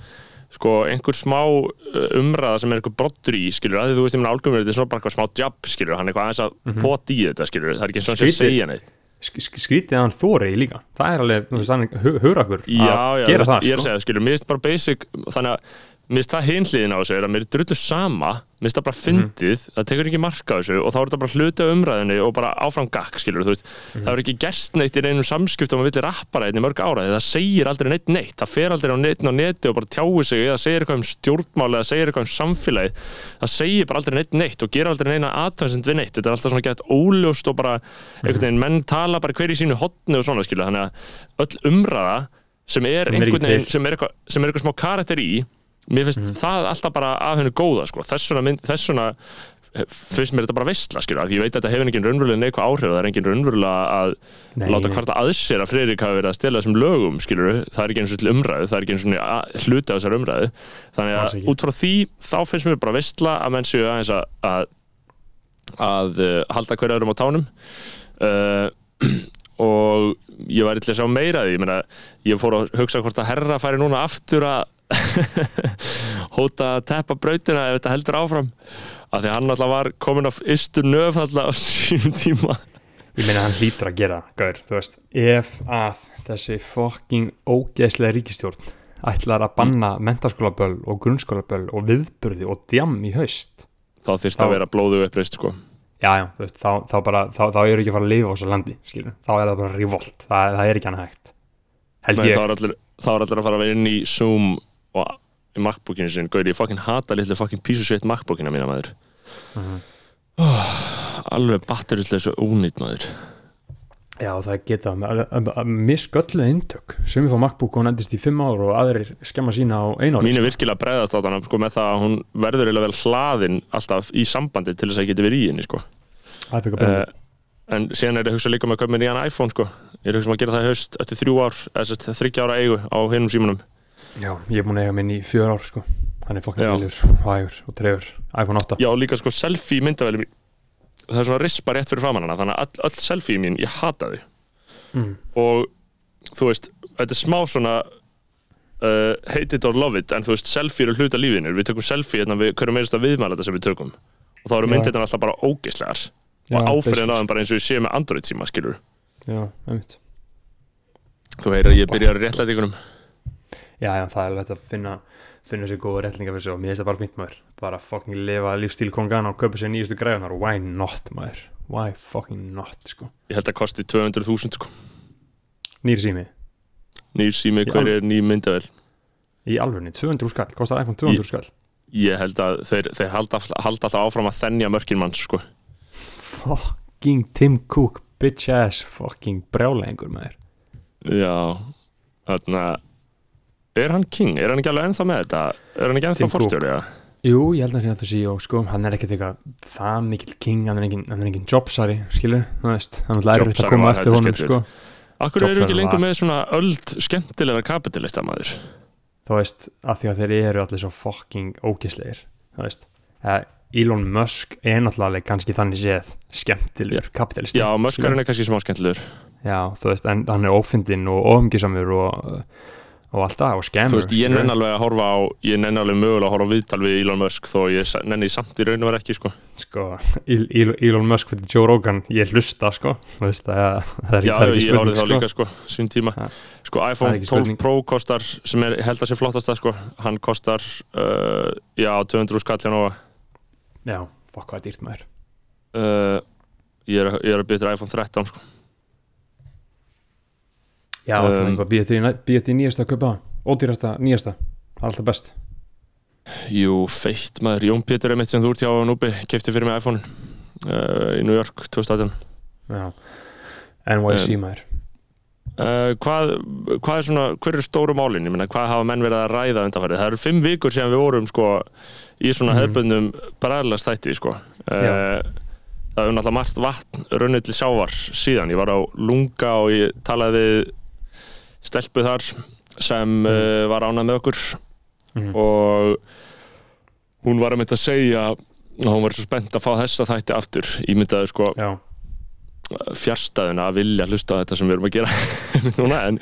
sko, einhver smá uh, umræða sem er einhver brottur í, skilur, að þú veist, ég meina álgumverð, þetta er svona bara eitthvað smá jabb, skilur, hann er eitthvað aðeins að mm Mhm. pota í þetta, skilur, það er ekki svona sem Skrítið. segja neitt. Sk- sk- skrítið að hann þóri í líka það er alveg, þú veist, hann Já, að já, gera þú veist, það, ég er að sko segja, skilur, mér finnst bara basic, þannig að mér finnst það hinliðin á þessu er að mér er drullu sama, mér finnst það bara fyndið, það tekur ekki marka á þessu og þá er þetta bara hluti af umræðinni og bara áfram gakk, skilur, þú veist, Mhm. það er ekki gerst neitt í neinum samskiptum að vilja rappara einni mörg ára, því það segir aldrei neitt neitt, það fer aldrei á netin á neti og bara tjáu sig eða segir eitthvað um stjórnmáli eða segir eitthvað um samfélagi, það segir bara aldrei neitt neitt og gerir aldrei neina aðtöðsend við neitt, þetta er alltaf svona gett óljóst og bara veginn, menn tala bara hver í sínu og er er er eitthvað, sem er eitthvað smá karakter í mér finnst það alltaf bara af hennu góða sko. þess vegna, mynd, þess vegna eh, finnst mér þetta bara veistla skilur, af því ég veit að þetta hefur engin raunverulega neikvæð áhrif það er engin raunverulega að Nei, láta hvarta að sér að Freyrík hafi verið að stela þessum lögum skilur, það er ekki eins og til umræðu það er ekki eins og hluti af þessar umræðu. Þannig að út frá því þá finnst mér bara veistla að menn séu aðeins að að, að uh, halda hverju öðrum á tánum. Uh, (clears throat) og ég væri til að sjá meira því. Ég, meina, ég fór að hugsa hvort að herra færi núna aftur að (laughs) hóta að teppa brautina ef þetta heldur áfram af því hann alltaf var komin af ystu nöf alltaf á sínum tíma. Ég meina hann hlýtur að gera, gaur, þú veist ef að þessi fucking ógeðslega ríkistjórn ætlar að banna mentaskólaböll og grunnskólaböll og viðburði og djam í haust þá Þá- að vera blóðu uppreist sko. já, já, þú veist, þá, þá bara þá, þá er ekki að fara að lifa á þessu landi, skilur þá er það bara revolt, það, það er ekki hann hægt held Nei, ég, þá, er allir, þá er allir að fara að vera inn í Zoom og í MacBookinu sin Gauði, ég fucking hata litlu of shit MacBookina mína maður. Mhm. oh, alveg batterislega svo ónýtt maður. Já, það geta misgölluð eintök. Sem við fá MacBook og hún endist í fimm ár og aðrir skemma sína á einu ári mín er virkilega bregðast á þannig sko, með það að hún verður eiginlega vel hlaðin alltaf í sambandi til þess að ég geti verið í henni sko. það uh, en síðan er ég að hugsa líka með að köpa mér nýjan iPhone sko. ég er að hugsa um að gera það í haust eftir þrjú ár þryggja ára eigu á hinum símanum já, ég er búin að eiga minn í fjör ár sko. Hann er fokkin Já. viljur, hægur og trefur iPhone 8 já líka sko selfie myndavæli mín það er svona rispa rétt fyrir framann hana þannig að öll, öll selfie mín, ég hata þau. Mm. og þú veist, þetta er smá svona uh, hate it or love it en þú veist, selfie eru hluta lífinu. Við tökum selfie hérna við hverju meirist að viðmæla þetta sem við tökum. Og þá eru myndirna alltaf bara ógeislegar og basic. á þeim bara eins og ég sé með Android síma skilur já, einmitt. Þú heyrir að ég byrja að réttlæta ykkurum Já, já, það er alveg hægt að finna, finna sér góða réttlinga fyrir sig og mér finnst það bara fínt maður. Bara fucking lifa lífstíl kongan og kaupa sér nýjustu græðunar why not maður? Why fucking not, sko? Ég held að kosti 200.000 sko. Nýr sími, nýr sími, hver er ný myndavel í alvörni, 200 skall. Kostar iPhone 200 skall? Ég held að þeir, þeir halda, halda alltaf áfram að þennja mörkin manns sko. Fucking Tim Cook bitch ass fucking brjálæðingur maður. Já, þarna er hann king, er hann ekki alveg ennþá með þetta? Er hann ekki ennþá eða? Jú, ég held að það sé það sé og sko, hann er ekkert eitthvað það mikill king, hann er engin, hann er engin jobsari skilur, þú veist, hann er Jobsari að koma var eftir honum sko, Akkur eru ekki lengur það. með svona öld skemmtilega kapitalista maður? Þú veist, af því að þeir eru allir svo fucking ógisleir þú veist, að Elon Musk er náttúrulega kannski þannig séð skemmtilegur kapitalisti Já, möskarinn er kannski smá skemmtilegur. Já, þú veist, en hann er ófindinn og ofumgisamur og, og allt það og Þú skemmur veist, ég nenni alveg að horfa á ég nenni alveg mögulega að horfa á viðtal við Elon Musk þó ég nenni samt í raun og vera ekki sko. sko, El- El- Elon Musk fyrir Joe Rogan, ég hlusta sko, þú veist, það, það er Já, það ég spurning þá sko. líka sko, sín tíma Ja. Sko, iPhone ekki 12 spurning. Pro kostar sem er, held að sé flottast það sko hann kostar, uh, já, 200 skall hjá Nova Já, fokk hvað dýrt maður uh, ég, er, er að byrja iPhone 13 sko. Já, um, býða til, nýjasta að kaupa ódýrasta, nýjasta, er alltaf best Jú, feitt maður, Jón Pétur er mitt sem þú ert hjá Núbi, kefti fyrir mig iPhone uh, í New York 2018 Já, NYC Um, maður Uh, hvað, hvað er svona, hver eru stóru málin? Ég meina, hvað hafa menn verið að ræða undanfærið? Það eru fimm vikur síðan við vorum sko í svona Mhm. hefbundum bræðilegast þætti sko. Uh, það er náttúrulega margt vatn runnið til sjávar síðan. Ég var á Lunga og ég talaði við stelpu þar sem uh, var ánað með okkur. Mm. og hún var að mynda að segja að hún var svo spennt að fá þessa þætti aftur ímyndaði sko já, fjärstæðuna að vilja hlusta á þetta sem við erum að gera (laughs) núna. En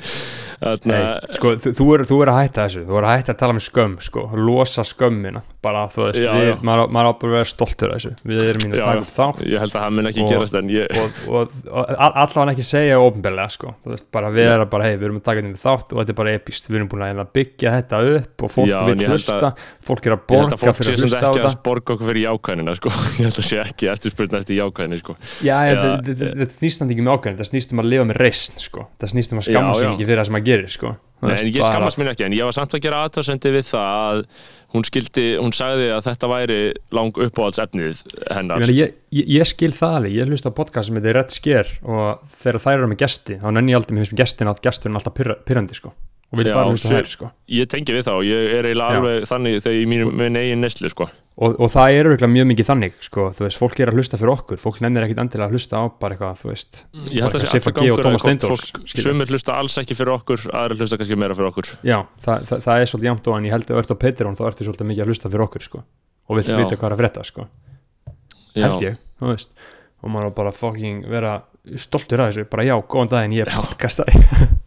Nei, sko, þú, er, þú er að hætta þessu. Þú er að hætta að tala með skömm sko, losa skömmina. Bara þú veist, Já, við, já. maður, maður ábúið að vera stoltur af þessu. Við erum mínu að taka upp þátt. Ég held að það mun ekki Og- gerast en ég, og, og, og allavega ekki segja ofnbeglega sko, þú veist, bara vera bara hei, við erum að taka þetta þátt og þetta er bara epist við erum búin að hérna byggja þetta upp og fólk vil ég held hlusta, fólk er að ég held að borga fólk fyrir sé að sem hlusta á ekki að borga okkur fyrir jákvæðinina sko. (laughs) ég held að sé ekki eftirspurn eftir jákvæðinni með að gerir sko. Nei, veist, ég skammast mér ekki en ég var samt að gera aðtöðsendi við það að hún skildi, hún sagði að þetta væri lang uppáhalds efnið Ég, hennar ég, ég, ég skil það alveg, ég hlusta á podcast sem heitir Red Scare og þegar þær eru með gesti þá nenni ég aldrei, mér finnst gestin að gesturinn alltaf pyrra, pyrrandi sko. Og vil bara hlusta þær sko. Ég tengi við þá, ég er eiginlega alveg þannig þegar ég mínu með eigin neslu sko. Og, og það er auðvitað mjög mikið þannig sko, þú veist, fólk er að hlusta fyrir okkur. Fólk nennir ekkit endilega að hlusta á bara eitthvað, þú veist. Ég held að það sé alltaf og gangur að skilur. sumir hlusta alls ekki fyrir okkur aðra hlusta kannski meira fyrir okkur. Já, það, það, það er svolítið jæmt og en ég held að ert á Patreon þá ertu svolítið mikið að hlusta fyrir okkur sko. Og Já. vita hvað er að frétta sko. Held ég, þú veist. Og maður bara fucking vera stoltur af þessu, bara já, góðan daginn, ég er podcastari. (laughs)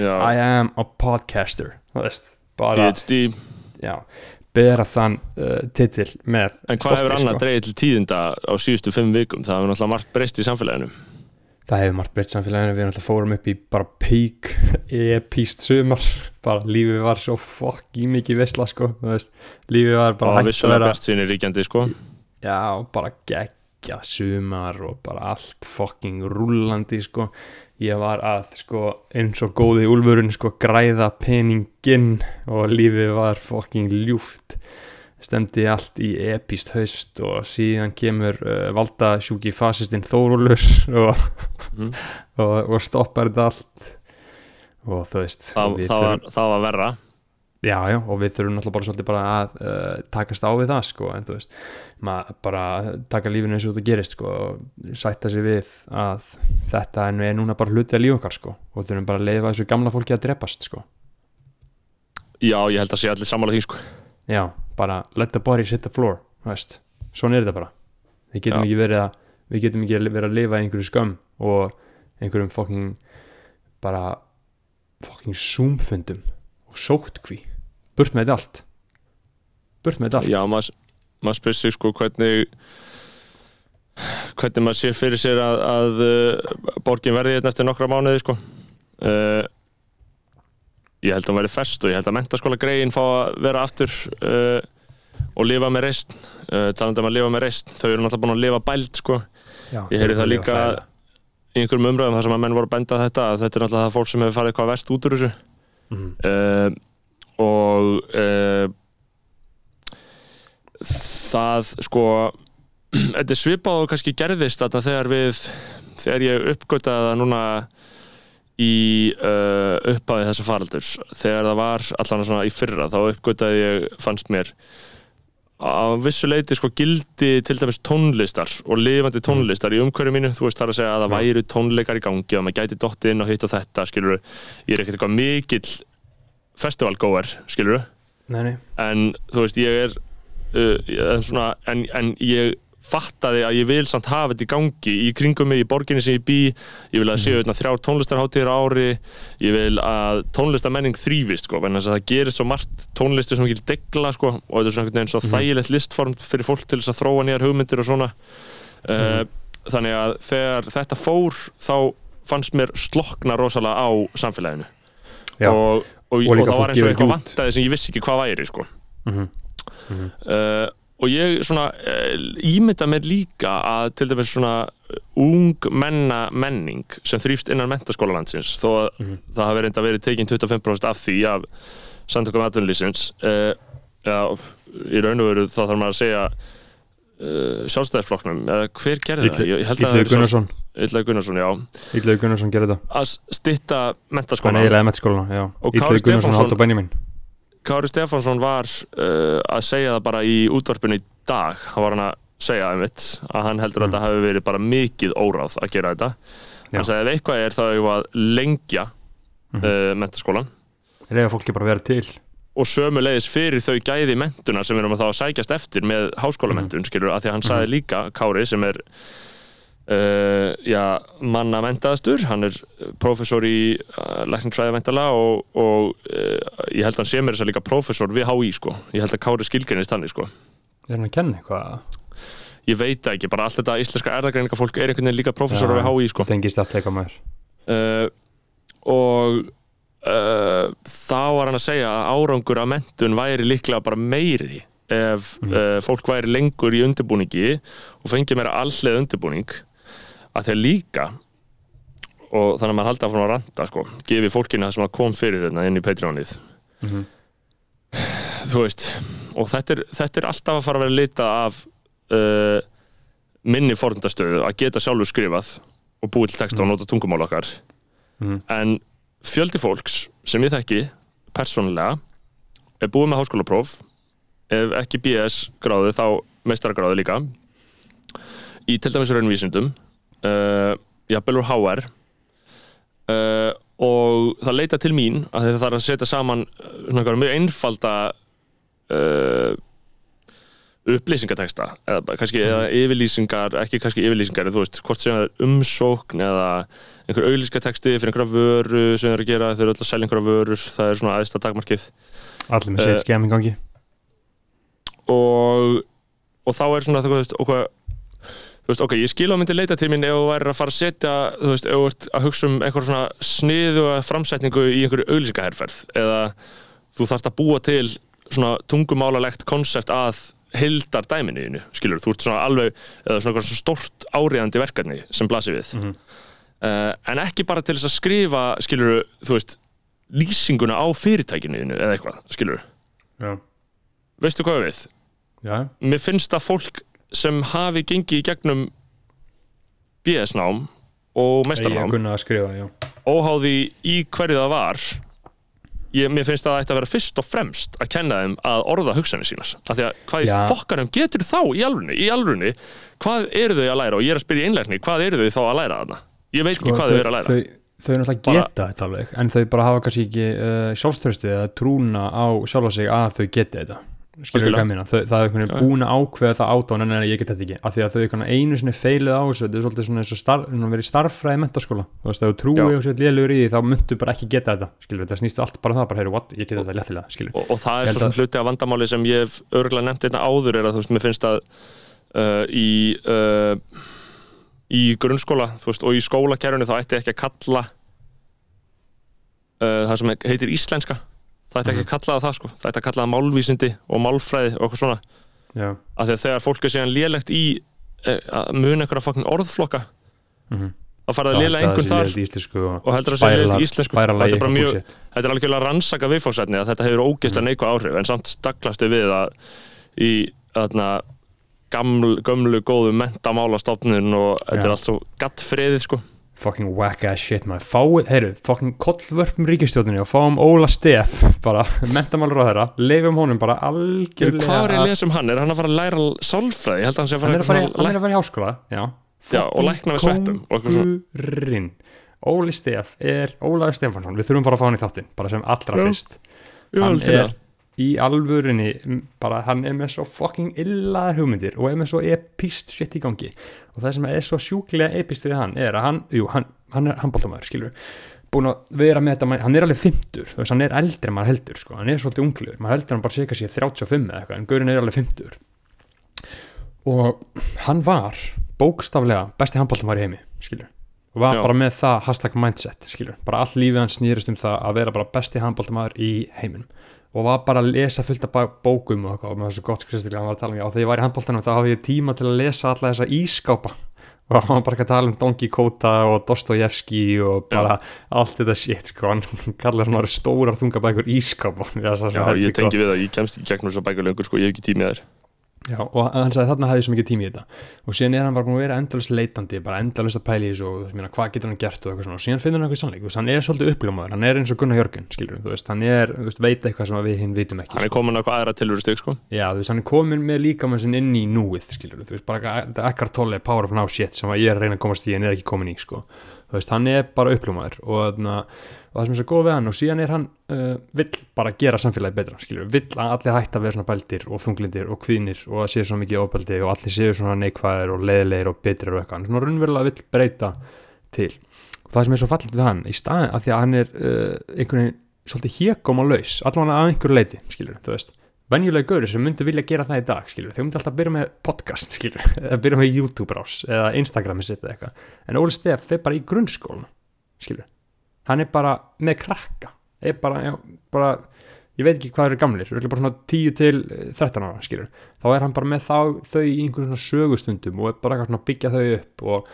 I am a podcaster þú veist, bara, já bera þann uh, titil með En hvað hefur stolti, annað sko. dreigið til tíðinda á síðustu fimm vikum? Það hefur náttúrulega margt breyst í samfélaginu. það hefur margt breytt samfélaginu, við náttúrulega fórum upp í bara peak (laughs) epíst sumar (laughs) bara lífið var svo fucking mikið vesla sko, þú veist lífið var bara og hægt að vera sinni ríkjandi, sko. já, bara geggjað sumar og bara allt fucking rúllandi sko ég var að sko eins og góði úlfurinn sko græða peninginn og lífið var fucking ljúft stemdi allt í epíst haust og síðan kemur uh, valda sjúki fasistinn Þórólur og, Mhm. og, og stoppar þetta allt og þú veist Það, við það, var, það var verra. Já, já, og við þurfum náttúrulega bara svolítið bara að uh, takast á við það, sko, en þú veist, maður bara taka lífinu eins og þetta gerist, sko, og sætta sig við að þetta er nú- er núna bara hluti að lífa okkar, sko, og þurfum bara að leifa þessu gamla fólki að drepast, sko. Já, ég held að sé allir sammála því, sko. Já, bara let the bodies hit the floor, veist, svona er þetta bara. Við getum Já. ekki verið að, við getum ekki verið að lifa einhverju skömm og einhverjum fucking, bara fucking zoomfundum og sóttkví, burt með þetta allt. Burt með þetta allt. Já, maður, maður spyrir sig, sko, hvernig hvernig maður sé fyrir sér að, að uh, borgin verði hérna eftir nokkra mánuði, sko. Uh, ég held að hún verði fest og ég held að mentaskóla greiðin fá að vera aftur uh, og lifa með reist. Uh, talandi um að lifa með reist, þau eru náttúrulega búin að lifa bælt, sko. Já, Ég heyri það líka hræðilega. í einhverjum umræðum þar sem að menn voru að benda á þetta að þetta er náttúrulega það fólk sem hefur farið hvað verst út úr þessu Mhm. uh, og uh, það sko (clears throat) þetta er svipað og kannski gerðist þetta þegar við þegar ég uppgötaði það núna í uh, upphafi þessa faraldurs. Þegar það var allan svona í fyrra þá uppgötaði ég, fannst mér á vissu leiti sko gildi til dæmis tónlistar og lifandi tónlistar í umhverju mínu, þú veist þar að segja að það Já. væru tónleikar í gangi og maður gæti dottið inn og hitt og þetta, skilur ég er ekkert eitthvað mikill festivalgóer, skilur Nei, nei, en þú veist ég er uh, en, svona, en, en ég fattaði að ég vil samt hafa þetta í gangi í kringum mig, í borginni sem ég bý. Ég vil að séu mm. þrjár tónlistarháttíðar á ári. Ég vil að tónlistarmenning þrýfist sko, en þess að það gerist svo margt tónlistir sem ekki degla sko, og þetta er svona einhvern veginn svo Mhm. þægilegt listform fyrir fólk til þess að þróa nýjar hugmyndir og svona. Uh, þannig að þegar þetta fór þá fannst mér slokna rosalega á samfélaginu. Já. og, og, og, Og það var eins og eitthvað vantaði sem ég vissi ekki hvað væri sko. mhm, uh, og ég svona uh, ímynda mér líka að til dæmis svona ung menna menning sem þrýfst innan mentaskólalandsins þó að Mhm. það hafi reynda verið tekin 25% af því af samtökum atvinnulísins uh, já, í raun og veru þá þarf maður að segja uh, sjálfstæðisflokknum eða hver gerði það? Að það Ítlaði verið Gunnarsson já. Ítlaði Gunnarsson gerði þetta. Að stitta Hann mentaskólan eiginlega metaskólana, já. Ítlaði Gunnarsson haldt á Benjamin Kári Stefánsson var uh, að segja það bara í útvarpinu í dag. Hann var hann að segja einmitt að hann heldur að Mm. þetta hafi verið bara mikið óráð að gera þetta. Já. hann sagði ef eitthvað er hefur að lengja Mhm. uh, mentaskólan Reyða fólki bara að vera til. Og sömuleiðis fyrir þau gæði mentuna sem við erum að þá að sækjast eftir með háskólamentun, skilur, að því að hann sagði líka Kári sem er uh, já, manna mentaðastur hann er prófessor í uh, lækningsfræði mentala og, og uh, ég held að hann sé mér þess að líka prófessor við HÍ, sko, ég held að Kári skilgennist þannig, sko. Er hann að kenna eitthvað? ég veit ekki, bara allt þetta íslenska erðagreininga fólk er einhvern veginn líka prófessor Já. við HÍ, sko. Tengist þetta eitthvað uh, og þá var hann að segja að árangur af mentun væri líklega bara meiri ef uh, fólk væri lengur í undirbúningi og fengi meira allið undirbúning að þeir líka og þannig að maður haldi að frá að ranta sko, gefi fólkinu það sem kom fyrir þetta inn í Patreonið Mhm. þú veist og þetta er, þetta er alltaf að fara að vera litað af uh, minni forndastöðu að geta sjálfur skrifað og búið til texta og nota tungumál okkar Mhm. en fjöldi fólks sem ég þekki persónulega er búið með háskólapróf ef ekki BS gráðu þá meistaragráðu líka í til dæmis raunvísindum uh, jafnvel úr HR uh, og það leita til mín að það þarf að setja saman uh, svona mjög einfalda uh, upplýsingateksta eða kannski eða yfirlýsingar, ekki kannski yfirlýsingar en þú veist, hvort sem það er umsókn eða einhver auglýskateksti fyrir einhverja vöru sem þeir eru að gera, þeir eru alltaf að selja einhverja vörur það er svona aðeins að takmarkið. Allir með Eh, sitt skemm í gangi. og, og þá er svona þú veist, ok, þú veist, ok, ég skil á myndi leita til mín ef þú væri að fara að setja þú veist, ef þú ert að hugsa um einhver svona sniðu framsetningu í einhverju auglýsingaherferð eða þú þarft að búa til svona tungumálalegt konsept að hildar dæminuðinu, skilur, þú ert svona alveg eða svona eitthvað stort áriðandi verkefni sem blasir við. Mhm. uh, en ekki bara til þess að skrifa skilur, þú veist lýsinguna á fyrirtækinuðinu eða eitthvað, skilur Já, veistu hvað við? já, mér finnst að fólk sem hafi gengið í gegnum BS-nám og mestarnám. Skrifa, óháði í hverju það var ég, mér finnst að það ætti að vera fyrst og fremst að kenna þeim að orða hugsanir sínas af því að hvað Já. fokkarum getur þá í alvörunni, í alvörunni hvað eru þau að læra? Og ég er að spyrja í einlægni hvað eru þau þá að læra þarna? Ég veit ekki hvað þau eru að læra. Sko, þau, þau náttúrulega Bara- geta þetta alveg en þau bara hafa kannski ekki uh, sjálfströstu eða trúna á sjálfa sig að þau geti þetta skilur hvað ég meina? Þau, það er einhvern veginn búin að ákveða það átán en ég get þetta ekki. Af því að þau einu sinni feilið á þessu þetta er svolítið svona og starf, svona verið starffræði mentaskóla þú veist, ef þú trúi og sér lélugur í því þá myndu bara ekki geta þetta skilur það snýstu allt bara um það bara, heyru, what, ég get þetta léttilega skilur og, og það er held svo sem að- hluti af vandamáli sem ég hef örgulega nefnt þetta áður er að þú veist, mér finnst að uh, í uh, í grunnskóla þú veist, og í skólakerfinu þá ætti að það það ætti ekki að kalla það það sko. Það ætti að kalla það málvísindi og málfræði og eitthvað svona. Já, af því að þegar fólk er síðan lélegt í uh, að muna einhverja fucking orðflokka mm þá fara það lélega einhvern þar og, og heldur að segja lélegt í íslensku. þetta er bara mjög bullshit. þetta er algjörlega rannsaka viðfóksætni að þetta hefur ógeðslega neikvæð áhrif en samt staklastu við að í þarna, gaml, gömlu góðu mentamálastofnun og þetta Já. er allt svo gattfriðið sko fucking whack ass shit maður fáið, heyru, fucking kollvörpum ríkistjórninu og fáum Óla Steff (laughs) bara, mentamálur á þeirra, leifum honum bara algjörlega hvað er ég að- lesa um hann? Er hann að fara að læra sálfræði? Ég held að hann sé að hann fara er að fara, hann er að fara í háskóla já, Já, og lækna við sveppum og eitthvað svona. Óli Steff er Ólaður Stefansson við þurfum bara að fá hann í þáttin, bara sem allra fyrst hann er. Í alvörinni m, bara hann er með svo fucking illaðar hugmyndir og er með svo epist shit í gangi. Og það sem er svo sjúklega epist við hann er að hann, jú, hann, hann er handbóltamæður skilur búin að vera með þetta, hann er alveg 50 þú veist, hann er eldri en maður heldur sko, hann er svolítið unglegur, maður heldur hann bara sé kannski 35 eða eitthvað, en Gaurin er alveg 50 og hann var bókstaflega besti handbóltamæður í heimi, skilur og var Já. bara með það hashtag mindset skilur, bara all lífið hann snýrist um það að vera bara besti handbóltamæður í heiminum og var bara að lesa fullt af bókum og og með þessu gott var að tala um, já þegar ég var í handbóltanum þá hafði ég tíma til að lesa alla þessa ískápa. (laughs) Og hann var bara að tala um Don Quixote og Dostojevski og bara allt þetta shit sko, hann (laughs) kallar svona stórar þungabækur ískápa (laughs) Já, Já, ég tengi við það, ég kemst í gegnum þessar bækur lengur sko, ég hef ekki tímið þær Já, og hann sagði þarna hafði ég svo mikið tími í þetta og síðan er hann bara búin að vera endalist leitandi bara endalist að pæla í þessu og meina, hvað getur hann gert og eitthvað svona og síðan finnur hann eitthvað sannleik hann er svolítið uppljómaður, hann er eins og Gunnar Jörgen skilur, veist, hann er, veist, veit eitthvað sem við hinn vitum ekki Hann er sko. komin eitthvað aðra tilveru stygg sko hann er komin með líka með sinn inn í núið skilur, veist, bara ekkert tolle power of now shit sem að ég er að reyna að komast í en er ekki komin í sko. Veist, hann er bara uppljómaður og, og það sem er svo góð við hann og síðan er hann uh, vill bara gera samfélagi betra, skilur, vill að allir hætta að vera svona bældir og þunglindir og kvinir og að séu svo mikið óbældi og allir séu svona neikvæðir og leiðilegir og betrir og eitthvað, hann svona raunverulega vill breyta til. Og það sem er svo fallið við hann í staðin að því að hann er uh, einhvern veginn svolítið hégóm og laus allavega að einhverju leiti, skilur, þú veist venjulega gauri sem myndi vilja gera það í dag skilur, þau myndi alltaf byrja með podcast (laughs) skilur, eða byrja með YouTube rás eða Instagrami sitt eða eitthvað, en Óli Steff fer bara í grunnskólan skilur, hann er bara með krakka er bara, já, bara ég veit ekki hvað eru gamlir, eru bara svona 10 til 13 ára, skilur, þá er hann bara með þá, þau í einhverjum svona sögustundum og er bara svona að byggja þau upp og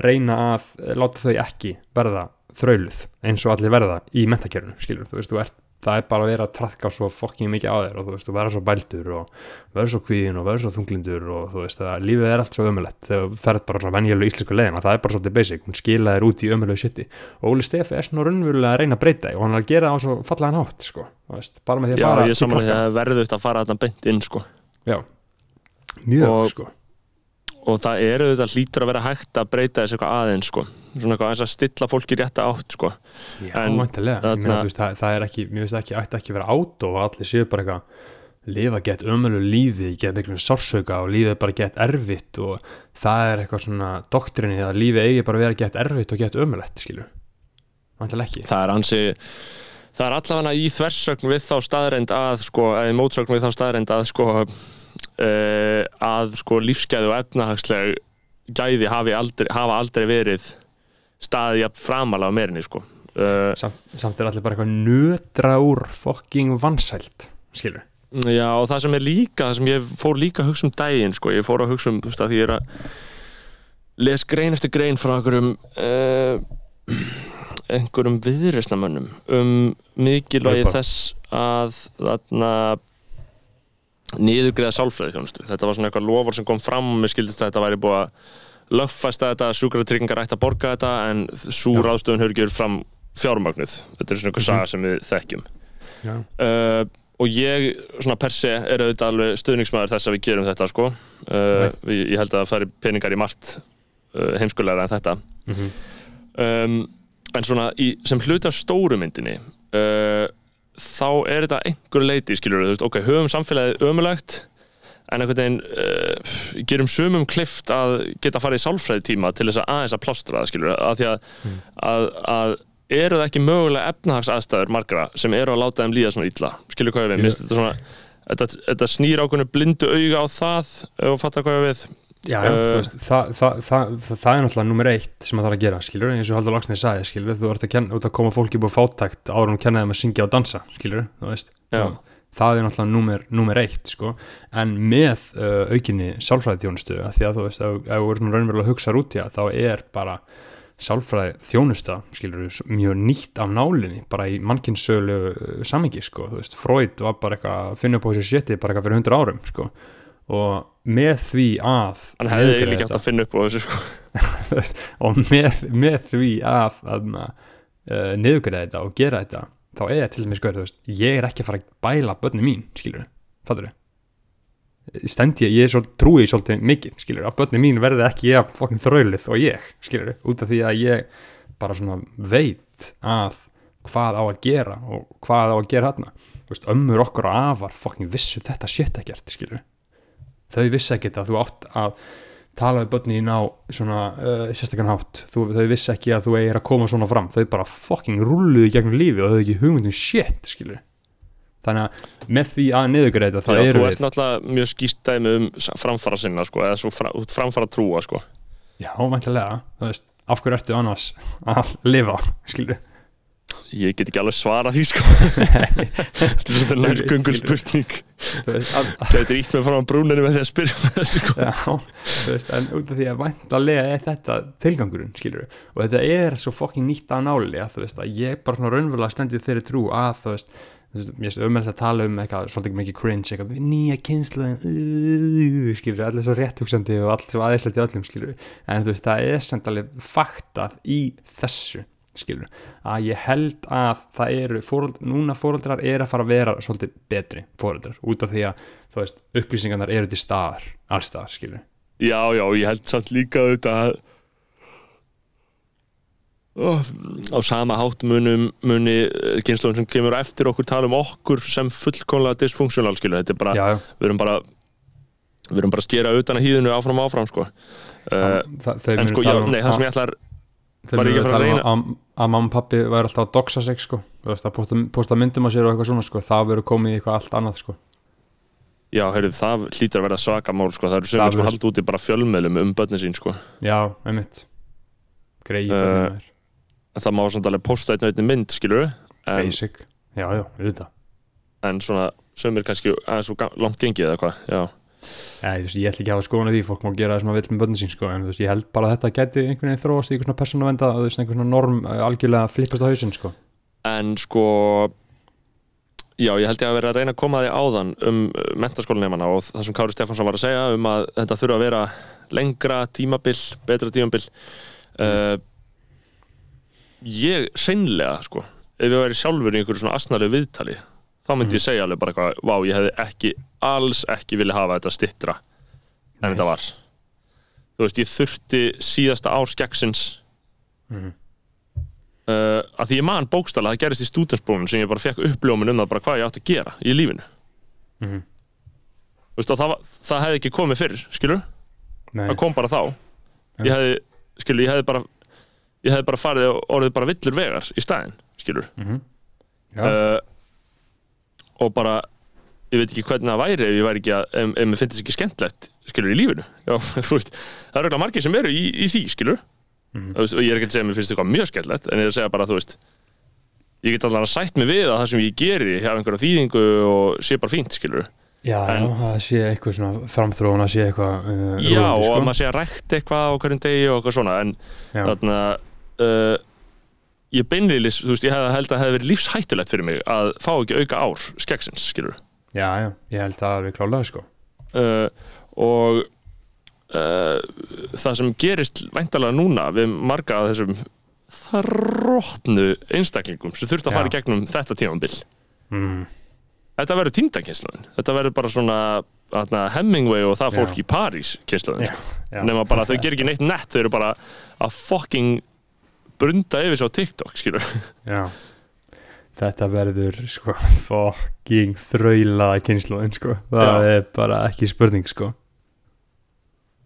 reyna að láta þau ekki verða þrauluð eins og allir verða í mentakerfinu, skilur, þú veist, þú ert það er bara að vera að trafka svo fokking mikið á þér og þú veist, þú verður svo bældur og verður svo kvíðin og verður svo þunglindur og þú veist, að lífið er allt svo ömulett þegar þú ferð bara svona venjulegu íslensku leiðina það er bara svolítið basic, hún skila þér út í ömulegu shiti og Óli Stefi er svona raunverulega að reyna að breyta og hann er að gera það á svo fallega nátt sko, veist, bara með því að Já, fara ég til samanlega verður þetta að fara þarna beint inn sko. Já, mjög Og- sko og það eru þetta hlýtur að vera hægt að breyta þessu eitthvað aðeins sko. svona eitthvað aðeins að stilla fólki rétta átt sko. Já, veist, það, það er ekki, mér finnst það ekki, ætti ekki að vera át og allir séu bara eitthvað lifa gett ömölu lífi, gett einhvern sársauka og lífið er bara gett erfitt og það er eitthvað svona doktrinni að lífið eigi bara að vera gett erfitt og gett ömulegt, skilur Væntanlega ekki það er ansi það er allavega í þversögn við þá staðreind að sko, sko uh, að sko lífsgæði og efnahagsleg gæði hafi aldrei, hafa aldrei verið staðið jafn framalega meirinni sko. Uh, samt, samt er allir bara eitthvað nötra úr fucking vansælt, skilur Já, og það sem er líka, það sem ég fór líka að hugsa um daginn, sko, ég fór að hugsa um, þú veist, að því ég er að les grein eftir grein frá einhverjum uh, einhverjum viðreisnamönnum um mikilvægi þess að þarna niðurgreða sálfræði þjónustu. Þetta var svona eitthvað lofur sem kom fram og mér skildist að þetta væri búið að lögfæsta þetta, sjúkratryggingar ætti að borga þetta en svo Já. ráðstöfun hefur gefur fram fjármögnuð. Þetta er svona eitthvað Mhm. saga sem við þekkjum. Uh, og ég, svona per se, er auðvitað alveg stuðningsmæður þess að við gerum þetta sko. uh, við, ég held að það færi peningar í margt uh, heimskulegra en þetta mm um, en svona í, sem hluti af stóru myndinni uh, þá er þetta einhver leiti skilur við, ok, höfum samfélagið ömulegt en einhvern veginn uh, gerum sumum klift að geta farið í sálfræði tíma til þess að aðeins að plástra það skilur að því að, Mm. að, að eru það ekki mögulega efnahagsaðstæður margra sem eru að láta þeim líða svona illa? Skilur hvað ég við, finnst þetta svona þetta, þetta snýr ákveðinu blindu auga á það og fattar hvað ég við Já, já, Uh, veist, það, það, það, það, er náttúrulega nummer eitt sem það þarf að gera, skilur, eins og Haldur Lagsnes sagði, skilur, þú ert að, kenna, út að koma fólki búið fátækt en þú kenna þeim að syngja og dansa, skilur, þú veist, Já. Og það er náttúrulega nummer, nummer eitt, sko, en með uh, aukinni sálfræði þjónustu, að því að þú veist, ef þú svona raunverulega að hugsa út í það, þá er bara sálfræði þjónusta, skilur, mjög nýtt af nálinni, bara í mannkynnssölu uh, samingi, sko, þú veist, Freud var bara eitthvað að finna upp á þessu shiti bara eitthvað fyrir 100 árum, sko, og með því að hann hefði líka átt að finna upp á þessu sko. (laughs) og með, með því að, að uh, niðurgræða þetta og gera þetta þá er til dæmis veist, ég er ekki að fara að bæla börni mín, skilur fattur stend ég, ég er trúi svolítið mikið, skilur, að börni mín verði ekki ég fokkin þraulið og ég, skilur út af því að ég bara svona veit að hvað á að gera og hvað á að gera hérna ömmur okkur og afar fokkin vissu þetta shit ekkert, skilur þau vissi ekkert að þú átt að tala við börni á svona uh, sérstakann hátt, þú, þau vissi ekki að þú eigir að koma svona fram, þau bara fucking rulluðu gegnum lífi og þau ekki hugmyndum shit skilur þannig að með því að niðurgreita þá Já, eru þú við ert náttúrulega mjög skýrt dæmi um framfara sinna sko, eða svo fra, framfara trúa sko. já, væntilega, þú veist, af hverju ertu annars að lifa, skilur ég get ekki alveg svara því sko. (laughs) þetta er svona nærgöngur spurning veist, að, Gætir ítt með fram á brúninu með því að spyrja með þessu sko. Já, þú veist, en út af því að væntalega er þetta tilgangurinn, skilur og þetta er svo fokkin nýtt af náli að þú veist, að ég bara svona raunverulega stendið þeirri trú að þú veist, veist, mér er umhverfið að tala um eitthvað, svolítið mikið cringe, eitthvað nýja kynslu skilur, allir svo rétthugsandi og allir svo aðeinslegt í öllum, skilur en þú veist, það er skilur að ég held að það eru fóröld, núna fóreldrar er að fara að vera svolítið betri fóreldrar, út af því að þú veist, upplýsingarnar eru til staðar allstaðar, skilur já, já, ég held samt líka auðvitað að oh, á sama hátt munum muni kynnslóðin sem kemur eftir okkur tala um okkur sem fullkomlega dysfunksional skilu, þetta er bara, já, já. við erum bara við erum bara að skera utan að hýðinu áfram og áfram sko. uh, Þa, þau en sko, já, um nei, það sem ég ætlar var ég að fara að um reyna- að, mamma og pappi væri alltaf að doxa sig sko. Þú veist, að posta, posta myndum að sér og eitthvað svona sko. það verður komið í eitthvað allt annað sko. já, heyrðu, það hlýtur að vera svaka mál sko. það eru sem við sko verður- halda úti bara fjölmeðlum um börnin sín sko. já, einmitt greið Uh, uh, En það má samt alveg posta einn og einni mynd skilur en, basic já, já, auðvitað en svona sömur kannski aðeins ga- langt gengið eða hvað já. Þú veist, ég ætla ekki að hafa skoðan því, fólk má gera það sem að vill með börnin sín sko, en veist, ég held bara að þetta geti einhvern veginn þróast í einhvern svona persónavenda veist, einhvern svona norm uh, algjörlega flippast á hausinn sko. en sko já, ég held ég að vera að reyna að koma því áðan um mentaskólanemana og það sem Kári Stefánsson var að segja um að þetta þurfa að vera lengra tímabil, betra tímabil uh, ég hreinlega sko, ef ég væri sjálfur í einhverju svona asnalegu viðtali þá myndi ég segja alveg bara eitthvað, vá, ég hefði ekki alls ekki vilja hafa þetta stittra en Nei. þetta var. Þú veist, ég þurfti síðasta ár skeggsins Mhm. uh, að því ég man bókstala það gerist í stúdensbrónum sem ég bara fekk uppljómun um það bara hvað ég átti að gera í lífinu. Mhm. Þú veist, það, það hefði ekki komið fyrr skilur, Nei, það kom bara þá. Ég hefði, skilur, ég hefði bara ég hefði bara farið og orðið bara villur vegar í staðinn, skilur. Mhm. já, uh, og bara ég veit ekki hvernig það væri ef ég væri ekki að, ef, ef mér finnst þess ekki skemmtlegt skilur í lífinu, já, (laughs) veist það eru ekki margir sem eru í, í því, skilur veist, og ég er ekki að segja að mér finnst eitthvað mjög skemmtlegt en ég er að segja bara, þú veist ég get allan að sætt mig við að það sem ég geri hafa einhverja þýðingu og sé bara fínt, skilur já, en- já, það sé eitthvað svona framþróun að sé eitthvað uh, já, rúandi, og sko. að maður sé að rækta eitthvað á hverjum degi og eitthvað svona en þarna uh, ég beinlilis, þú veist, ég hef held að það hefði verið lífshættulegt fyrir mig að fá ekki auka ár skeggsins, skilur já, já, ég held að er klálega sko. uh, og uh, það sem gerist væntalega núna við marga af þessum þróttnu einstaklingum sem þurft að fara í Já. gegnum þetta tímambil mm. þetta verður týndakynnslóðin þetta verður bara svona atna, Hemingway og það Já. fólk í París kynnslóðin Já, sko. já. nema bara þau ger ekki neitt nett þau eru bara að fucking brunda yfir svo TikTok skilur já þetta verður sko fucking þraulaða kynnslóðin sko. það Já. er bara ekki spurning sko.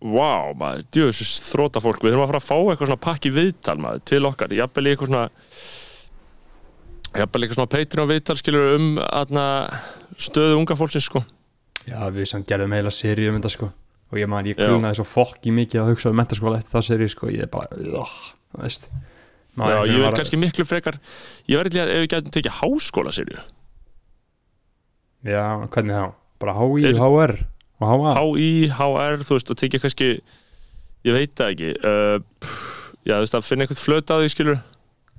Vá, maður, djöfis þróta fólk Við þurfum að fara að fá eitthvað svona pakki viðtal maður, til okkar, jafnvel eitthvað svona jafnvel eitthvað svona Patreon viðtal skilur um aðna, stöðu unga fólksins sko já, við samt gerðum eiginlega seri um þetta sko. og ég man, ég Já. kulnaði svo fokki mikið að hugsa um mentaskóla eftir það seri sko. ég er bara, þú veist Ná, Já, ég var- kannski miklu frekar ég verði að ef við gætum tekið háskóla serju já, hvernig þá? bara HI, Er- HR og HA HÍ, HR, þú veist, og tekið kannski ég veit það ekki uh, já, þú veist, að finna eitthvað flöt að því skilur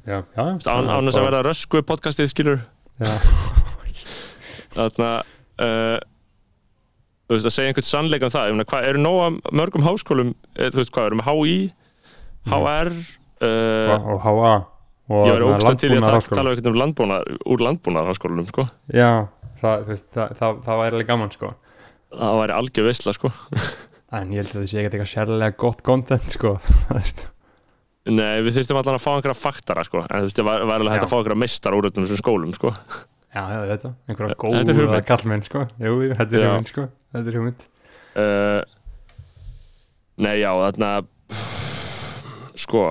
já, já, án, án þess að verða rösku podcastið skilur já, (laughs) þarna uh, þú veist að segja einhvern sannleika um það ég meina, hvað, eru nóga mörgum háskólum er, þú veist hvað, erum við HÍ HR uh, og, HA og ég verði þarna ógstæð til að tala eitthvað um landbúnað úr landbúnaðarháskólanum sko. já, það, það, það, það væri alveg gaman sko. Það væri algjör veistla sko. (laughs) en ég held að það sé ekkert eitthvað sérlega gott content sko (laughs) nei, við þurftum allan að fá einhverja faktara sko. en það væri alveg hægt að fá einhverja mistar úr þessum skólum sko. já, já, þetta, einhverja er góða kallmenn sko. Jú, þetta er hugmynd sko. Þetta er hugmynd. Uh, nei, já, þarna sko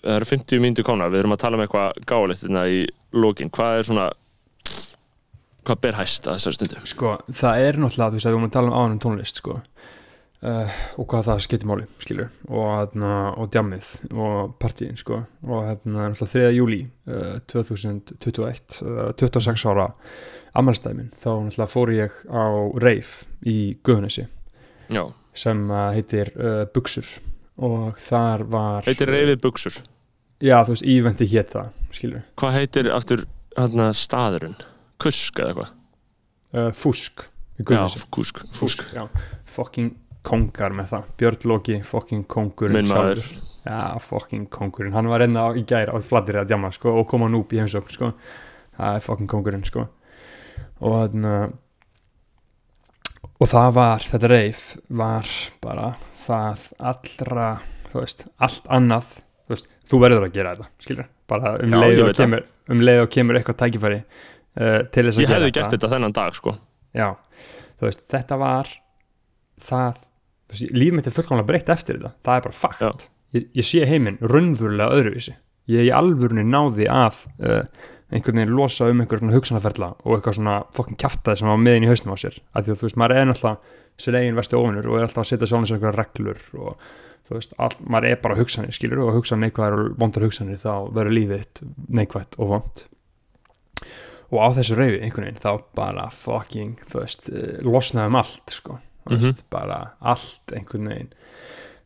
það eru 50 mínútur komna, við erum að tala um eitthvað gáleitt hérna í lókin, hvað er svona hvað ber hæst að þessari stundu? Sko, það er náttúrulega, þú veist, að við vorum að tala um áðan um tónlist sko uh, og hvað það skiptir máli, skilur og, hérna, og djammið og partíin sko og hérna, náttúrulega 3. júli uh, 2021 uh, 26 ára ammælstæmin, þá náttúrulega fór ég á reif í Guðunessi já, sem heitir uh, Buxur og þar var heitir reyfið buksur já, þú veist, íventi hétt það, skilur hvað heitir aftur hérna, staðurinn? Kusk eða eitthvað? Uh, Fúsk í já, kusk, fusk. Já, fucking kongar með það. Björn Loki, fucking kongurinn minn maður. sjálfur. já, fucking kongurinn. Hann var enna í gær á flattir að djama sko, og koma núp í heimsókn sko. það er fucking kongurinn sko. og þannig og það var, þetta reif var bara það allra þú veist, allt annað þú, veist, þú verður að gera þetta skilur, bara um Já, leið ég og kemur um leið og kemur eitthvað tækifæri uh, til þess að ég gera hefði gert þetta þennan dag sko. Já, þú veist, þetta var það þú veist, líf mitt er fullkomlega breytt eftir þetta. Það er bara fakt. Ég, ég sé heiminn raunverulega öðruvísi. Ég í alvörunni náði að uh, einhvern veginn losa um einhver svona hugsanaferla og eitthvað svona fokkin kjaftaði sem var meðin í hausnum á sér. Af því að þú veist, maður er náttúrulega sér eigin vestu ofinur og er alltaf að setja sjálfum sér einhverja reglur og þú veist, all, maður er bara hugsanir skilur og hugsa neikvæðar og vondar hugsanir þá verður lífið þitt neikvætt og vond og á þessu reyfi einhvern veginn þá bara fucking þú veist, eh, losnaði um allt sko, þú veist, bara allt einhvern veginn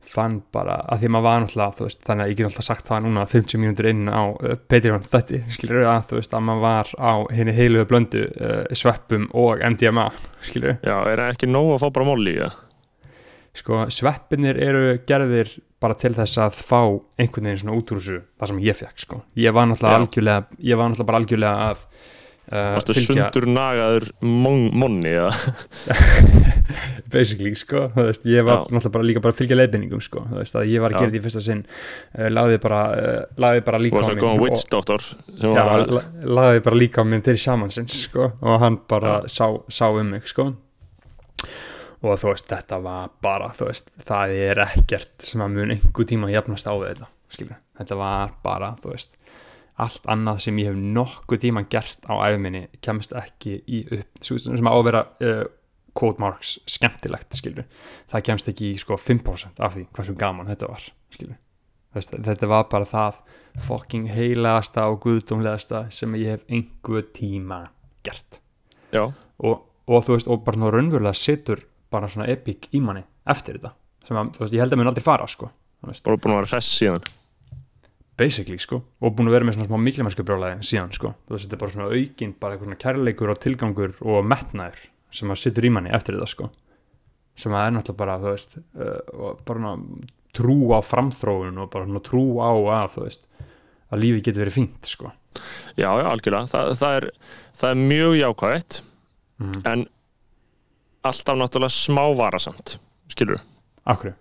fann bara, að því að maður var náttúrulega veist, þannig að ég get alltaf sagt það núna 50 mínútur inn á uh, Patreon þetta (laughs) skilur að þú veist að maður var á henni heiluðu blöndu uh, sveppum og MDMA skilur já, er ekki nóg að fá bara móli í það? Sko sveppinir eru gerðir bara til þess að fá einhvern veginn svona út úr þessu það sem ég fekk sko. Ég var náttúrulega algjörlega ég var náttúrulega bara algjörlega að uh, Varstu sundur nagaður mon, monni eða? (laughs) basically sko þú veist, ég var Já. náttúrulega bara líka bara að fylgja leiðbenningum sko þú veist, að ég var að Já. gera því í fyrsta sinn uh, lagði bara, uh, lagði bara Þú líka varst að koma witch doctor já, var la- lagði bara líka á minn til shamansins sko og hann bara sá, sá um mig sko og þú veist, þetta var bara þú veist, það er ekkert sem að mun einhver tíma jafnast á þetta skilur, þetta var bara, þú veist allt annað sem ég hef nokkuð tíma gert á æfuminni kemst ekki í upp. Sem að vera uh, quote marks skemmtilegt skilur, það kemst ekki í sko 5% af því hversu gaman þetta var skilur, Þess, þetta var bara það fucking heilagasta og guðdómlegasta sem ég hef einhver tíma gert. Já, og, og þú veist, og bara raunverulega situr bara svona epic í manni eftir þetta. Sem að, þú veist, ég held að mun aldrei fara sko, bara búin að vera hress síðan basically sko og búin að vera með svona smá miklumennsku brjálæði síðan sko, þú veist, þetta er bara svona aukinn bara eitthvað svona kærleikur og tilgangur og metnaður sem að situr í manni eftir þetta sko. Sem að er náttúrulega bara, þú veist uh, bara trú á framþróun og bara svona trú á að, þú veist að lífið getur verið fínt sko. Já, já, algjörlega, Þa, það, er, það er mjög jákvæðið mm. en alltaf náttúrulega smá varasamt skilur Akkur,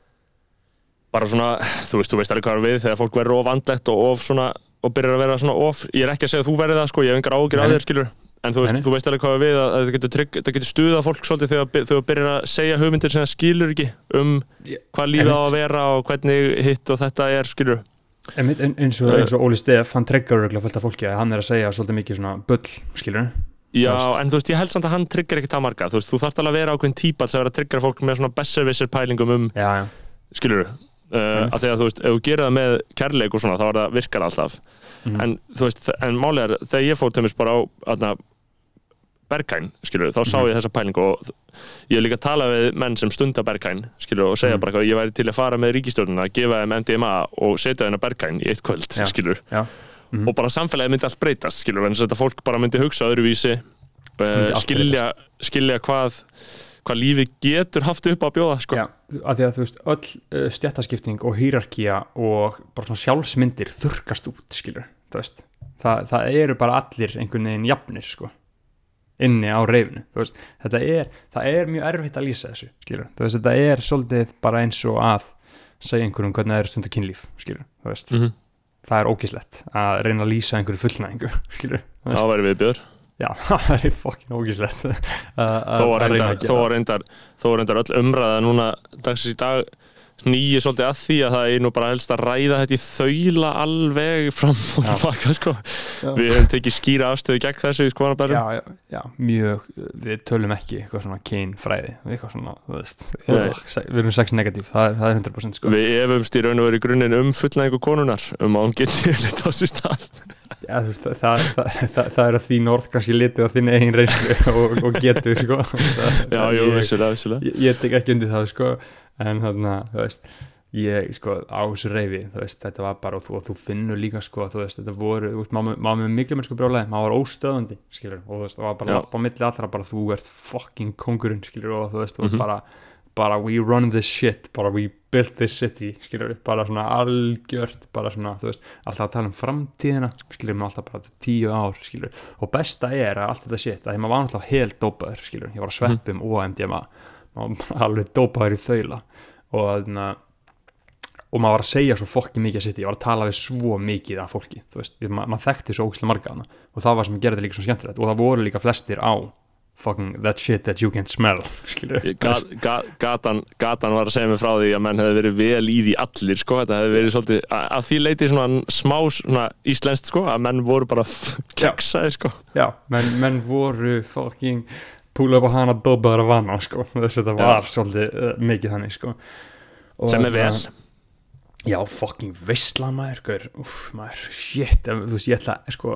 bara svona, þú veist, þú veist alveg hvað er við þegar fólk verður of andlegt og of svona og byrjar að vera svona of, ég er ekki að segja að þú verði það sko, ég hef engar ágjur Nei. þér skilur en þú veist, þú veist alveg hvað er við að, að það getur, getur stuðað fólk svolítið þegar, þú byrjar að segja hugmyndir sem það skilur ekki um hvað lífið á að vera og hvernig hitt og þetta er skilur Einmitt, ein- eins og, eins og Óli Steff, hann tryggar örgulega fullt af fólki að hann er að segja svolítið mikið svona bull, skilur Já, en þú veist, ég held samt að hann tryggar ekki það marga. Þú veist, þú þarft alveg að vera ákveðin típa sem er að tryggra fólk með svona besservisser pælingum um Já, já, skilur uh, að því að þú veist, ef þú gerir það með kærleik og svona, þá er það virkar alltaf Mhm. en þú veist, en málið er þegar ég fór tömist bara á aðna, Berghain, skilur, þá sá Mhm. ég þessa pælingu og ég hef líka talað við menn sem stunda Berghain, skilur, og segja Mhm. bara ég væri til að fara með ríkistjórnuna, gefa þeim MDMA og setja þeim að Berghain í eitt kvöld, Já. skilur já Mhm. og bara samfélagið myndi allt breytast, skilur, en þetta fólk bara myndi hugsa öðruvísi Myndi uh, allt skilja, skilja hvað hvað lífi getur haft upp að bjóða sko. Já, af því að þú veist, öll uh, stjættaskipting og hýrarkía og bara svona sjálfsmyndir þurkast út, skilur, þú veist. Þa, það eru bara allir einhvern veginn jafnir, sko inni á reyfinu, þú veist. Þetta er, það er mjög erfitt að lýsa þessu, skilur þú veist, þetta er svolítið bara eins og að segja einhverjum hvernig það er stundu kynlíf, skilur, þú veist. Mm -hmm. það er ógislegt að reyna að lýsa einhverju fullnæðingu, (laughs) skilur þú veist, já, (laughs) það er fokkin ógislegt þó var reyndar öll umræða núna dagsins í dag nýju svolítið að því að það er nú bara helst að ræða þetta í þaula alveg fram og tilbaka sko. Við hefum tekið skýra afstöðu gegn þessu skoðanabærum já, já, já, mjög við tölum ekki eitthvað svona kynfræði eitthvað svona, þú veist við erum sex negatív, það, það er 100% sko. Við efumst í raun og veru í grunninn um fullnægingu konunar um að hún geti (laughs) litið á sér stað. Já, þú veist, það, það, það, er að þín orð kannski litið á þinn eigin reynslu og, og getur sko. (laughs) Já, jú, ég, vissulega, vissulega en þarna, þú veist ég sko á þessu reyfi þú veist, þetta var bara og þú, og þú finnur líka sko þú veist, þetta voru, þú veist, maður með miklu mennsku brjólaði, maður var óstöðandi skilur, og þú veist, það var bara lappa á milli allra bara þú ert fucking kongurinn skilur, og þú veist, mm Mhm. bara, bara we run this shit, bara we built this city skilur, bara svona algjört bara svona, þú veist, alltaf að tala um framtíðina skilur, maður alltaf bara tíu ár skilur, og besta er að allt þetta shit að því maður var alltaf helt dópaður skilur, ég var að sveppum og MDMA bara (laughs) alveg dópaður í þaula. Og þannig að og maður var að segja svo fokki mikið að sitt ég var að tala við svo mikið af fólki þú veist, ma maður þekkti svo ógæslega marga hana og það var sem gerði líka svo skemmtilegt. Og það voru líka flestir á fucking that shit that you can smell (laughs) Gat, gat, gatan, gatan var að segja mig frá því að menn hefði verið vel í því allir sko, þetta hefði verið svolítið að, að því leiti svona smá svona íslenskt sko, að menn voru bara (laughs) keksaði sko. Já, menn, menn voru fucking púla upp á hana dobbaður að vana sko, (laughs) þess að þetta var svolítið uh, mikið þannig sko. Sem er vel. Þarna- Já, fucking veistla maður, uff, maður, shit, þú veist, ég ætla, sko,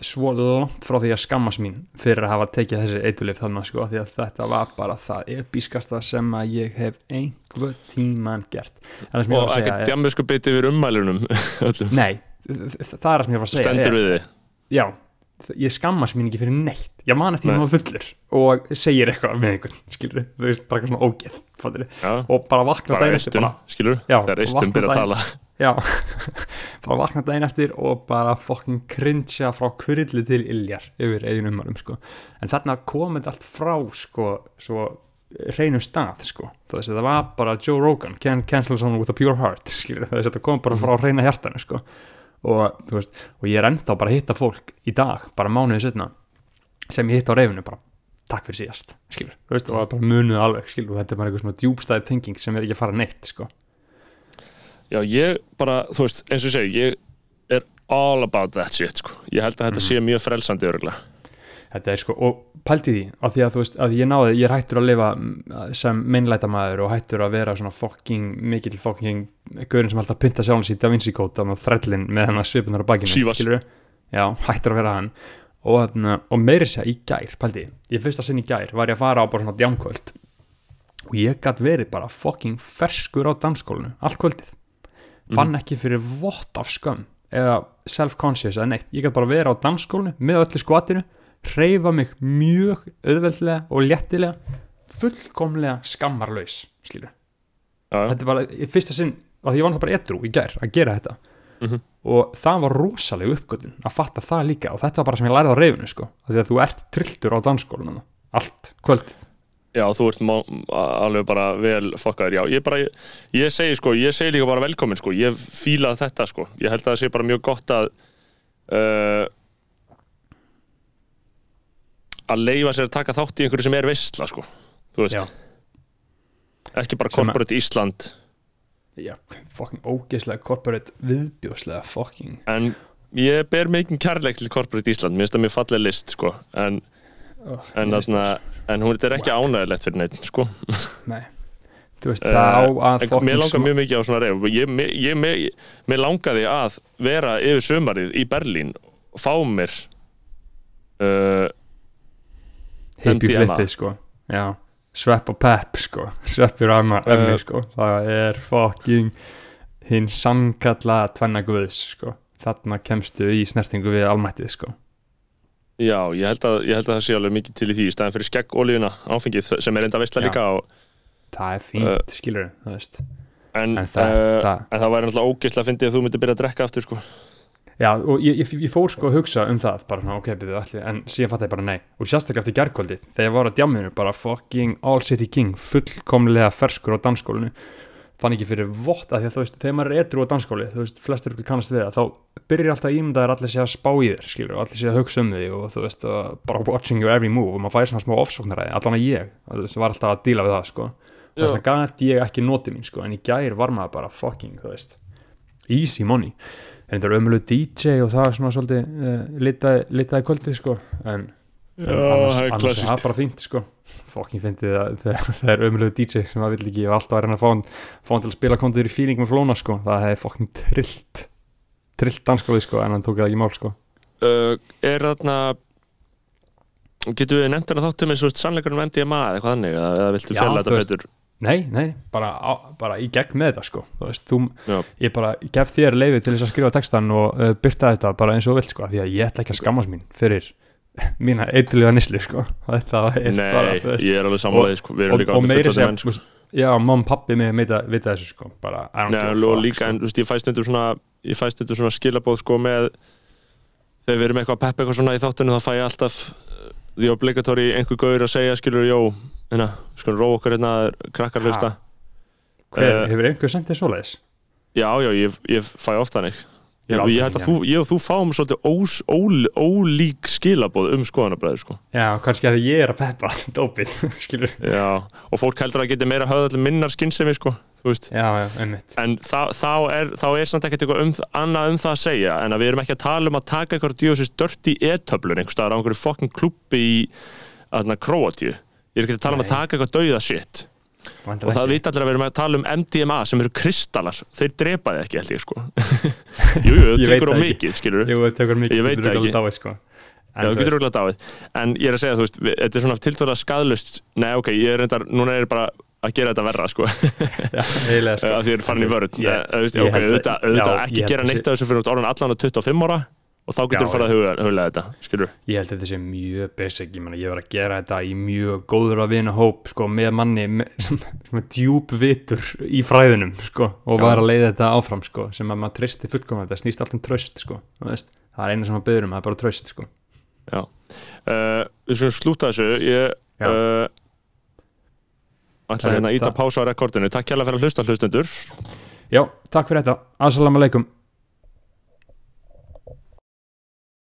svo langt frá því að skammast mín fyrir að hafa tekið þessi eitulif þannig, sko, því að þetta var bara það episkasta sem að ég hef einhver tíman gert. En og ekkert er, djammu sko biti yfir ummælunum (laughs) nei, það er það sem ég var að segja, stendur við þið já, ég skammast mín ekki fyrir neitt, ég man eftir Nei. ég var fullur og segir eitthvað með einhvern, skilur, þú veist, bara eitthvað svona ógeð, fattir, Já, og bara vakna daginn eftir, bara, skilur Já, þegar eistun byrja að tala Já, (laughs) bara vakna daginn eftir og bara fucking cringea frá kurilli til iljar yfir eigin ummælum sko. en þarna kom þetta allt frá sko, svo hreinum stað sko. þú veist, þetta var bara Joe Rogan can cancel someone with a pure heart skilur, þú veist, þetta kom bara frá hreina hjartanu sko. Og, veist, og ég er ennþá bara að hitta fólk í dag, bara mánuðið setna sem ég hitt á reyfinu bara takk fyrir síðast, skilur, veist, og bara munuð alveg, skilur, þetta er bara eitthvað svona djúbstæði tenging sem er ekki að fara neitt, sko. Já, ég bara, þú veist, eins og ég segi ég er all about that shit sko. ég held að þetta sé mjög frelsandi örgulega Þetta er sko, og pælti því af því að þú veist, að ég náði, ég er hættur að lifa mm, sem meinlætamæður og hættur að vera svona fucking, mikill fucking gaurin sem alltaf pynta sjálfins í Da Vinci þannig að þrællin með hennar svipunar á bakinu skilurðu? Já, hættur að vera hann. Og, og meiri sér í gær, pælti ég fyrsta sinn í gær var ég að fara á bara svona djámkvöld og ég gætt verið bara fucking ferskur á dansskólinu allt kvöldið, fann ekki fyrir vott af skömm eða self-conscious eða neitt, ég gætt bara verið á dansskólinu með öllu skvatinu hreyfa mig mjög auðveldlega og léttilega fullkomlega skammarlaus skilur. Já, þetta bara í fyrsta sinn að ég var það bara edru í gær að gera þetta Mhm. og það var rosaleg uppgötun að fatta það líka og þetta var bara sem ég lærði á reyfinu sko, því að þú ert trilltur á dansskólanum allt kvöldið já þú ert alveg bara vel fokkaður, já, ég bara ég, ég segi sko, ég segi líka bara velkomin sko ég fíla þetta sko, ég held að það sé bara mjög gott að uh, að leifa sér að taka þátt í einhverju sem er veistla sko, þú veist. Já. ekki bara Sem að- corporate Ísland. Já, fucking ógeðslega corporate viðbjóðslega fucking. En ég ber mikið kærleik til corporate Ísland, mér finnst það mjög falleg list sko, en, oh, en, þarna, en hún er ekki ánægilegt fyrir neitt sko. Nei. Veist, fucking mér langar mjög mikið á svona reyf ég, mér, ég, mér, mér langaði að vera yfir sumarið í Berlín og fá mér uh, hippie flippið sko. Já, svepp og pepp sko. Maður Uh, emmi sko. Það er fucking hinn sannkalla tvenna guðs sko. Þarna kemstu í snertingu við almættið sko. Já, ég held, að, ég held að það sé alveg mikið til í því í staðin fyrir skegg olíuna áfengið sem er enda veistla Já. líka og, það er fínt, uh, skilur þú veist. en, en það, uh, það en það væri náttúrulega ógeðslega að fyndi að þú myndir byrja að drekka aftur sko. Já, og ég, ég, ég fór sko að hugsa um það bara, svona, ok, byrju allir, en síðan fatt ég bara nei. Og sérstaklega eftir gærkvöldið, þegar ég var á djamminu bara fucking all city king fullkomlega ferskur á dansskólinu fann ekki fyrir vott að því að þú veist þegar maður er edru á dansskóli, þú veist, flestur kannast við það, þá byrjar alltaf að ímynda þér allir sé að spá í þér, skilur, allir sé að hugsa um þig og þú veist, bara watching your every move og maður fæði svona smá ofsóknaræði, allan að ég þú veist, var alltaf að díla við það, sko. Þannig að gæti ég ekki notið mín, sko en í gær var maður bara fucking, þú veist easy money, en þetta er ömulegu DJ og það er svona svolítið uh, litaði, litaði kvöldið, sko en Já, annars, það er annars er það bara fínt sko. Fokkin fyndið að þegar (laughs) það er ömulegu DJ sem maður vill ekki, ég var alltaf að reyna að fá hann fá hann til að spila kontur í feeling með flóna sko. Það hefði fokkin trillt trillt danskóði sko, en hann tók það ekki í mál sko. Uh, Er þarna Getur við nefnt hana þáttum eins og sannleikur um MDMA eða eitthvað þannig eða, viltu fjalla þetta betur nei, nei, bara, á, bara í gegn með þetta sko þú veist, þú, Já. ég bara gef þér leiði til þess að skrifa textan og uh, byrta þetta bara eins og vilt sko, því að ég ætla ekki að skammast mín fyrir (laughs) mína eitthulega nisli sko (laughs) þetta er Nei, bara, þú veist, ég er alveg samanlega sko. Við erum og, líka og meiri þú sko. já, mamma pappi mig vita, vita þessu sko, bara Nei, og líka, sko. en þú veist, ég fæst undir svona ég fæst undir svona skilabóð sko með þegar við erum eitthvað að peppa eitthvað svona í þáttunum þá fæ ég alltaf því obligatory einhver gaur að segja skilur, jó, hérna, skulum róa okkur hérna krakkar hlusta. Hver, Eh, hefur einhver sendt þér svoleiðis? Já, já, ég, ég fæ oft þannig. Ég Ég, aldrei ég held að þú, ég og þú fáum svolítið ós, ól, ólík skilaboð um skoðanabræður sko. Já, kannski að ég er að peppa (laughs) dópið, (laughs) skilur Já, og fólk heldur að geti meira höfð allir minnar skinnsemi sko, Já, já, en þá, þá, er, þá er samt ekkert eitthvað um, annað um það að segja en að við erum ekki að tala um að taka eitthvað djóðsins dörti e-töflur einhvers staðar á einhverju fokkin klubbi í aðna, Króatíu. Ég er ekki að tala um að Nei. taka eitthvað dauða shit. Og Væntanlega það vita allir að við erum að tala um MDMA sem eru kristallar, þeir drepa þið ekki held ég sko. (laughs) Jú, jú, Ég það veit tekur á það mikið, skilur Jú, þetta tekur mikið Ég veit það ekki. dáið, sko. En Já, þú getur auðvitað dáið. En ég er að segja, þú veist, þetta er svona tiltöða skadlust Nei, ok, ég er reyndar, núna er ég bara að gera þetta verra, sko (laughs) já, eiginlega, sko. að því er farin í vörð auðvitað, já, ekki gera neitt af þessu fyrir út orðan allan á 25 ára og þá getur Já, þú farið að huga, huglega þetta, skilur Ég held að þetta sé mjög basic, ég, ég var að gera þetta í mjög góður að vinna hóp sko, með manni með, sem, sem er djúb vitur í fræðunum sko, og Já. var að leiða þetta áfram sko, sem að maður tristi fullkomlega, þetta snýst allt um tröst sko, það er eina sem maður byður um, það er bara tröst sko. uh, Við skulum slúta þessu Ég Já. uh, ætla Það hérna að íta það. pása á rekordinu. Takk kjærlega fyrir að hlusta hlustendur. Já, takk fyrir þetta, assalamu alaikum